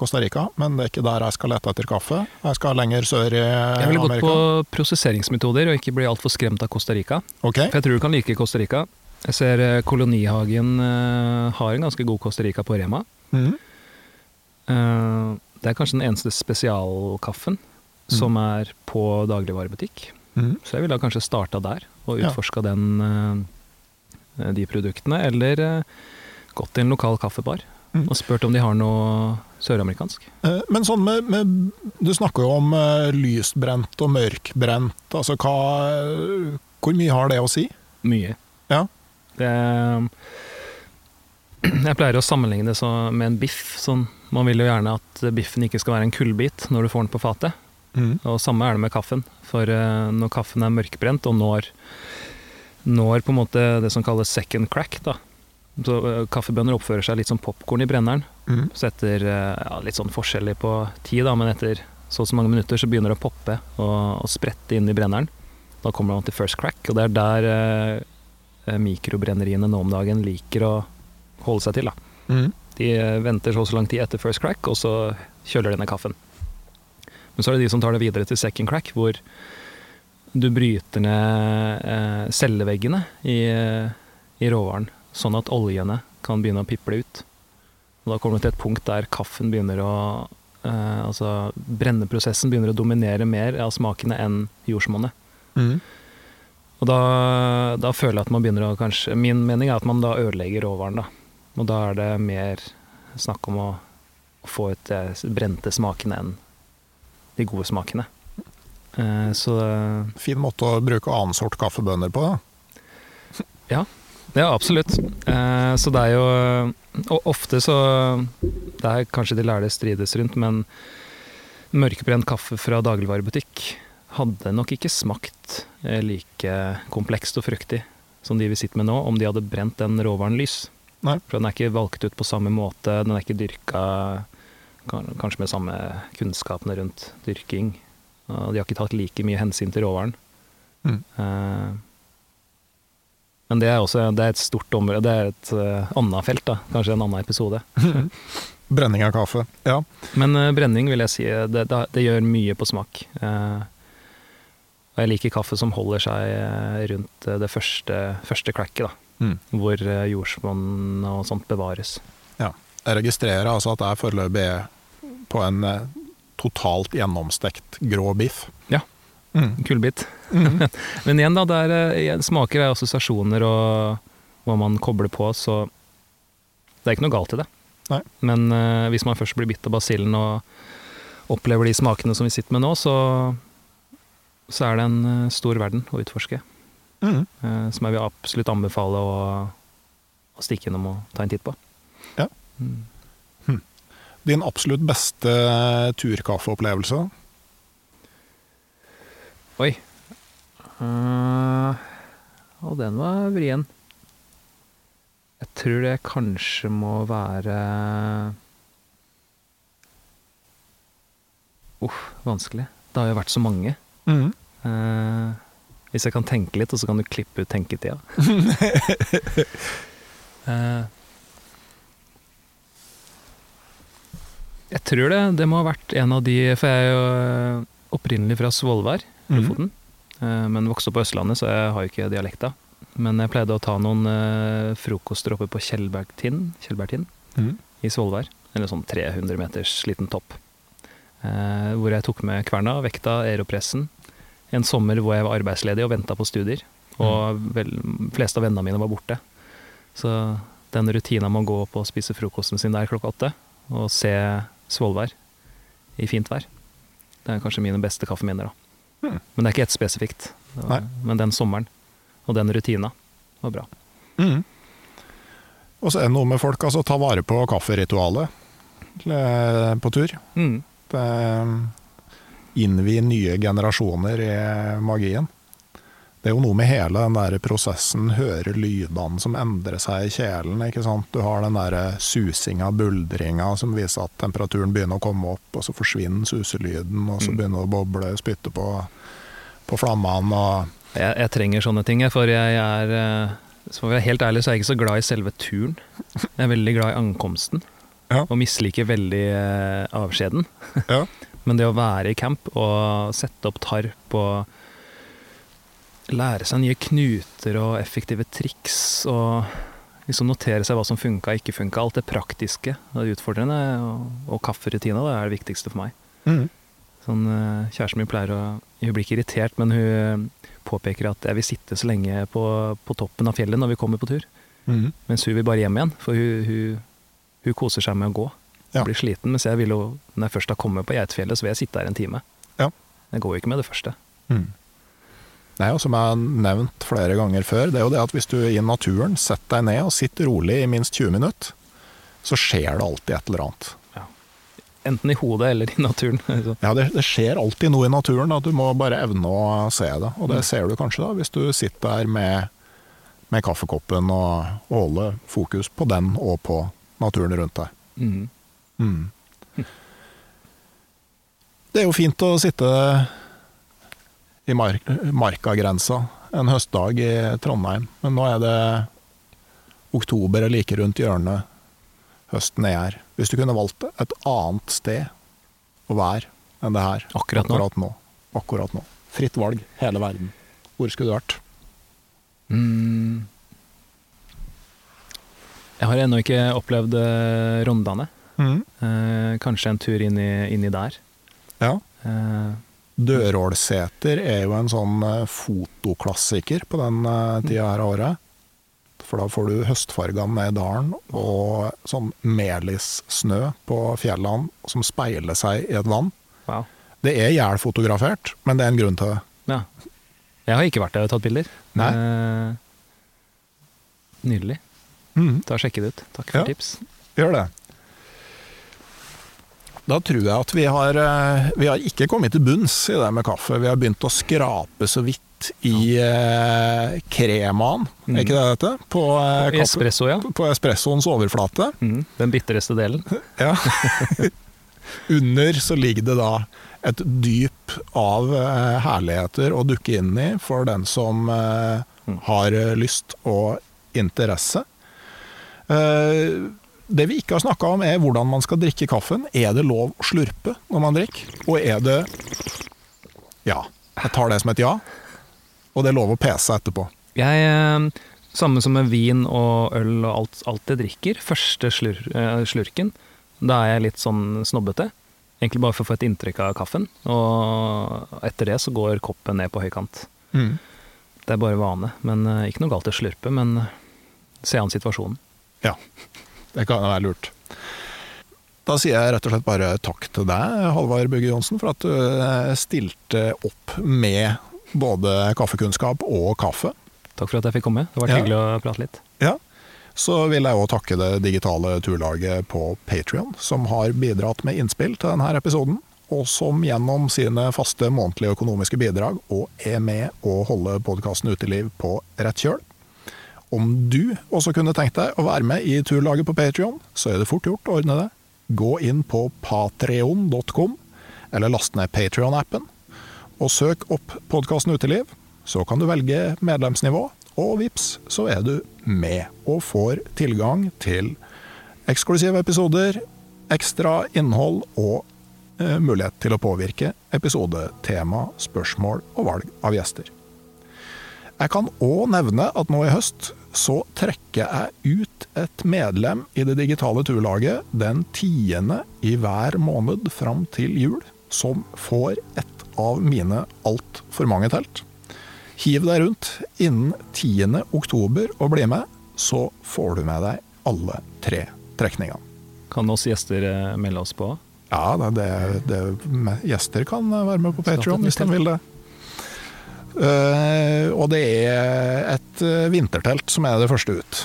Costa Rica, men det er ikke der jeg skal lete etter kaffe. Jeg skal lenger sør i Amerika. jeg ville gått på prosesseringsmetoder og ikke bli altfor skremt av Costa Rica. Ok, For jeg tror du kan like Costa Rica. Jeg ser Kolonihagen har en ganske god Costa Rica på Rema. Mhm. Eh, det er kanskje den eneste spesialkaffen som er på dagligvarebutikk. Mm. Så jeg ville kanskje starta der og Ja. den, eh, de produktene. Eller eh, gått til en lokal kaffebar mm. og spurt om de har noe søramerikansk. Men sånn med, med Du snakker jo om lysbrent og mørkbrent. Altså hva Hvor mye har det å si? Mye. Ja. Det, jeg pleier å sammenligne det med en biff. Sånn, man vil jo gjerne at biffen ikke skal være en kullbit når du får den på fatet. Mm. Og samme er det med kaffen. For eh, når kaffen er mørkbrent og når, når på en måte det som kalles second crack, da. Så eh, kaffebønner oppfører seg litt som popkorn i brenneren. Mm. Så etter eh, ja, litt sånn forskjellig på tid, da, men etter så og så mange minutter så begynner det å poppe og, og sprette inn i brenneren. Da kommer man til first crack, og det er der eh, eh, mikrobrenneriene nå om dagen liker å holde seg til. Mhm. De eh, venter så og så lang tid etter first crack, og så kjøler de ned kaffen. Men så er det de som tar det videre til second crack, hvor du bryter ned eh, celleveggene i, eh, i råvaren, sånn at oljene kan begynne å piple ut. Og da kommer du til et punkt der kaffen begynner å eh, Altså brenneprosessen begynner å dominere mer av smakene enn jordsmonnet. Mm. Og da, da føler jeg at man begynner å kanskje Min mening er at man da ødelegger råvaren, da. Og da er det mer snakk om å få ut de brente smakene enn de gode smakene. Eh, så Fin måte å bruke annen sort kaffebønner på. da. Ja, absolutt. Eh, så det er jo Og ofte så Det er kanskje de lærde strides rundt, men mørkebrent kaffe fra dagligvarebutikk hadde nok ikke smakt eh, like komplekst og fruktig som de vi sitter med nå, om de hadde brent den råvaren lys. Nei. For den er ikke valgt ut på samme måte, den er ikke dyrka kanskje med samme kunnskapene rundt dyrking. Og de har ikke tatt like mye hensyn til råvaren. Mm. Uh, men det er også det er et stort område, det er et uh, annet felt, da. Kanskje en annen episode. Brenning av kaffe. Ja. Men uh, brenning vil jeg si, det, det, det gjør mye på smak. Uh, og jeg liker kaffe som holder seg rundt det første, første klekket, da. Mm. Hvor eh, jordsmonn og sånt bevares. Jeg registrerer altså at jeg foreløpig er på en eh, totalt gjennomstekt grå biff. Ja. Mm. Kullbit. Mm. Men igjen, da, det er, eh, smaker er assosiasjoner og hva man kobler på, så det er ikke noe galt i det. Nei. Men uh, hvis man først blir bitt av basillen og opplever de smakene som vi sitter med nå, så, så er det en stor verden å utforske. Mm. eh, som jeg vil absolutt anbefale å, å stikke innom og ta en titt på. Ja. Mm. Din absolutt beste turkaffeopplevelse? Oi. Og den var vrien. Jeg tror det kanskje må være Uff, vanskelig. Det har jo vært så mange. Mm. Eh, hvis jeg kan tenke litt, og så kan du klippe ut tenketida. uh, jeg tror det, det må ha vært en av de For jeg er jo eh, opprinnelig fra Svolvær, Lofoten. Mm. Uh, men vokste opp på Østlandet, så jeg har jo ikke dialekta. Men jeg pleide å ta noen uh, frokoster oppe på Kjellbergtind, Kjellbergtind Mm. i Svolvær. Eller sånn 300 meters liten topp. Eh, hvor jeg tok med kverna, vekta, aeropressen. En sommer hvor jeg var arbeidsledig og venta på studier. Og vel, fleste av vennene mine var borte. Så den rutina med å gå opp og spise frokosten sin der klokka åtte, og se Svolvær i fint vær, det er kanskje mine beste kaffeminner. da. Hmm. Men det er ikke ett spesifikt. Var-. Men den sommeren og den rutina var bra. Mm. Og så er det noe med folk, altså ta vare på kafferitualet eh, på tur. Mm. Det innvie nye generasjoner i magien. Det er jo noe med hele den der prosessen, høre lydene som endrer seg i kjelen. ikke sant? Du har den der susinga, buldringa, som viser at temperaturen begynner å komme opp, og så forsvinner suselyden, og så Mm. begynner det å boble, spytte på, på flammene. og Jeg, jeg trenger sånne ting, for jeg er så For å være helt ærlig så er jeg ikke så glad i selve turen. Jeg er veldig glad i ankomsten, Ja. og misliker veldig eh, avskjeden. Ja. Men det å være i camp og sette opp tarp og lære seg nye knuter og effektive triks og liksom notere seg hva som funka og ikke funka, alt det praktiske og det utfordrende, og, og kafferutina det er det viktigste for meg. Mm. Sånn, eh, kjæresten min pleier å Hun blir ikke irritert, men hun eh, påpeker at jeg vil sitte så lenge på, på toppen av fjellet når vi kommer på tur. Mm. Mens hun vil bare hjem igjen, for hun, hun, hun koser seg med å gå. Ja. Blir sliten, mens jeg vil jo, når jeg først har kommet på Geitfjellet, så vil jeg sitte der en time. Ja. Jeg går jo ikke med det første. Mm. Nei, og som jeg har nevnt flere ganger før, det er jo det at hvis du i naturen setter deg ned og sitter rolig i minst 20 minutter, så skjer det alltid et eller annet. Enten i hodet eller i naturen. Ja, det, det skjer alltid noe i naturen, at du må bare evne å se det. Og det Mm. ser du kanskje da, hvis du sitter der med, med kaffekoppen og, og holder fokus på den og på naturen rundt deg. mm. Mm. Det er jo fint å sitte i mark markagrensa en høstdag i Trondheim, men nå er det oktober er like rundt hjørnet, høsten er her. Hvis du kunne valgt et annet sted å være enn det her Akkurat nå. akkurat nå. Akkurat nå. Fritt valg, hele verden. Hvor skulle du vært? Mm. Jeg har ennå ikke opplevd eh, Rondane. Eh, kanskje en tur inn i, inni der. Ja. Eh, Dørålseter er jo en sånn eh, fotoklassiker på den eh, tida her av året. For da får du høstfargene ned i dalen, og sånn melissnø på fjellene som speiler seg i et vann. wow. Det er jælfotografert, men det er en grunn til det. Ja. Jeg har ikke vært der og tatt bilder. Nei. Eh, nydelig. Mm. Da og Sjekk det ut. Takk for Ja. tips. Gjør det. Da tror jeg at vi har, eh, vi har ikke kommet til bunns i det med kaffe. Vi har begynt å skrape så vidt i eh, kremaen, er ikke det dette? På, eh, kaffe- espresso, ja. på espressoens overflate. Mm. Den bitreste delen. Ja. Under så ligger det da et dyp av eh, herligheter å dukke inn i for den som eh, Mm. har lyst og interesse. Eh, det vi ikke har snakka om, er hvordan man skal drikke kaffen. Er det lov å slurpe når man drikker? Og er det Ja. Jeg tar det som et ja. Og det er lov å pese etterpå. Jeg, eh, samme som med vin og øl og alt, alt jeg drikker, første slur, eh, slurken, da er jeg litt sånn snobbete. Egentlig bare for å få et inntrykk av kaffen, og etter det så går koppen ned på høykant. Det er bare vane, men eh, ikke noe galt i å slurpe, men se an situasjonen. Ja, det kan være lurt. Da sier jeg rett og slett bare takk til deg, Halvard Bugge Johnsen, for at du eh, stilte opp med både kaffekunnskap og kaffe. Takk for at jeg fikk komme. Det var Ja. hyggelig å prate litt. Ja. Så vil jeg òg takke det digitale turlaget på Patrion, som har bidratt med innspill til denne episoden, og som gjennom sine faste månedlige økonomiske bidrag og er med å holde podkasten Uteliv på rett kjøl. Om du også kunne tenkt deg å være med i turlaget på Patrion, så er det fort gjort å ordne det. Gå inn på patreon.com, eller last ned Patrion-appen, og søk opp podkasten Uteliv. Så kan du velge medlemsnivå, og vips, så er du med og får tilgang til eksklusive episoder, ekstra innhold og eh, mulighet til å påvirke episodetema, spørsmål og valg av gjester. Jeg kan òg nevne at nå i høst så trekker jeg ut et medlem i det digitale turlaget den tiende i hver måned fram til jul, som får et av mine altfor mange telt. Hiv deg rundt innen 10. oktober og bli med, så får du med deg alle tre trekningene. Kan oss gjester eh, melde oss på? Ja, det, det, det, gjester kan være med på Skatt Patreon hvis de vil det. Eh, og det er et eh, vintertelt som er det første ut.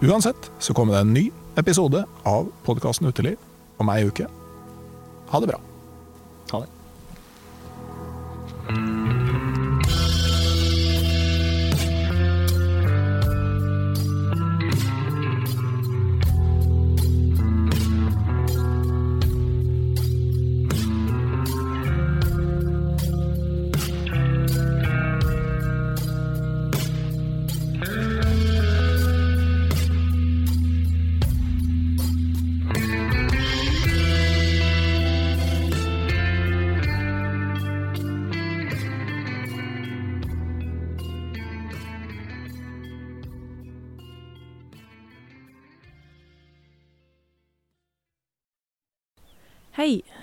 Uansett så kommer det en ny episode av podkasten Uteliv om ei uke. Ha det bra. Ha det.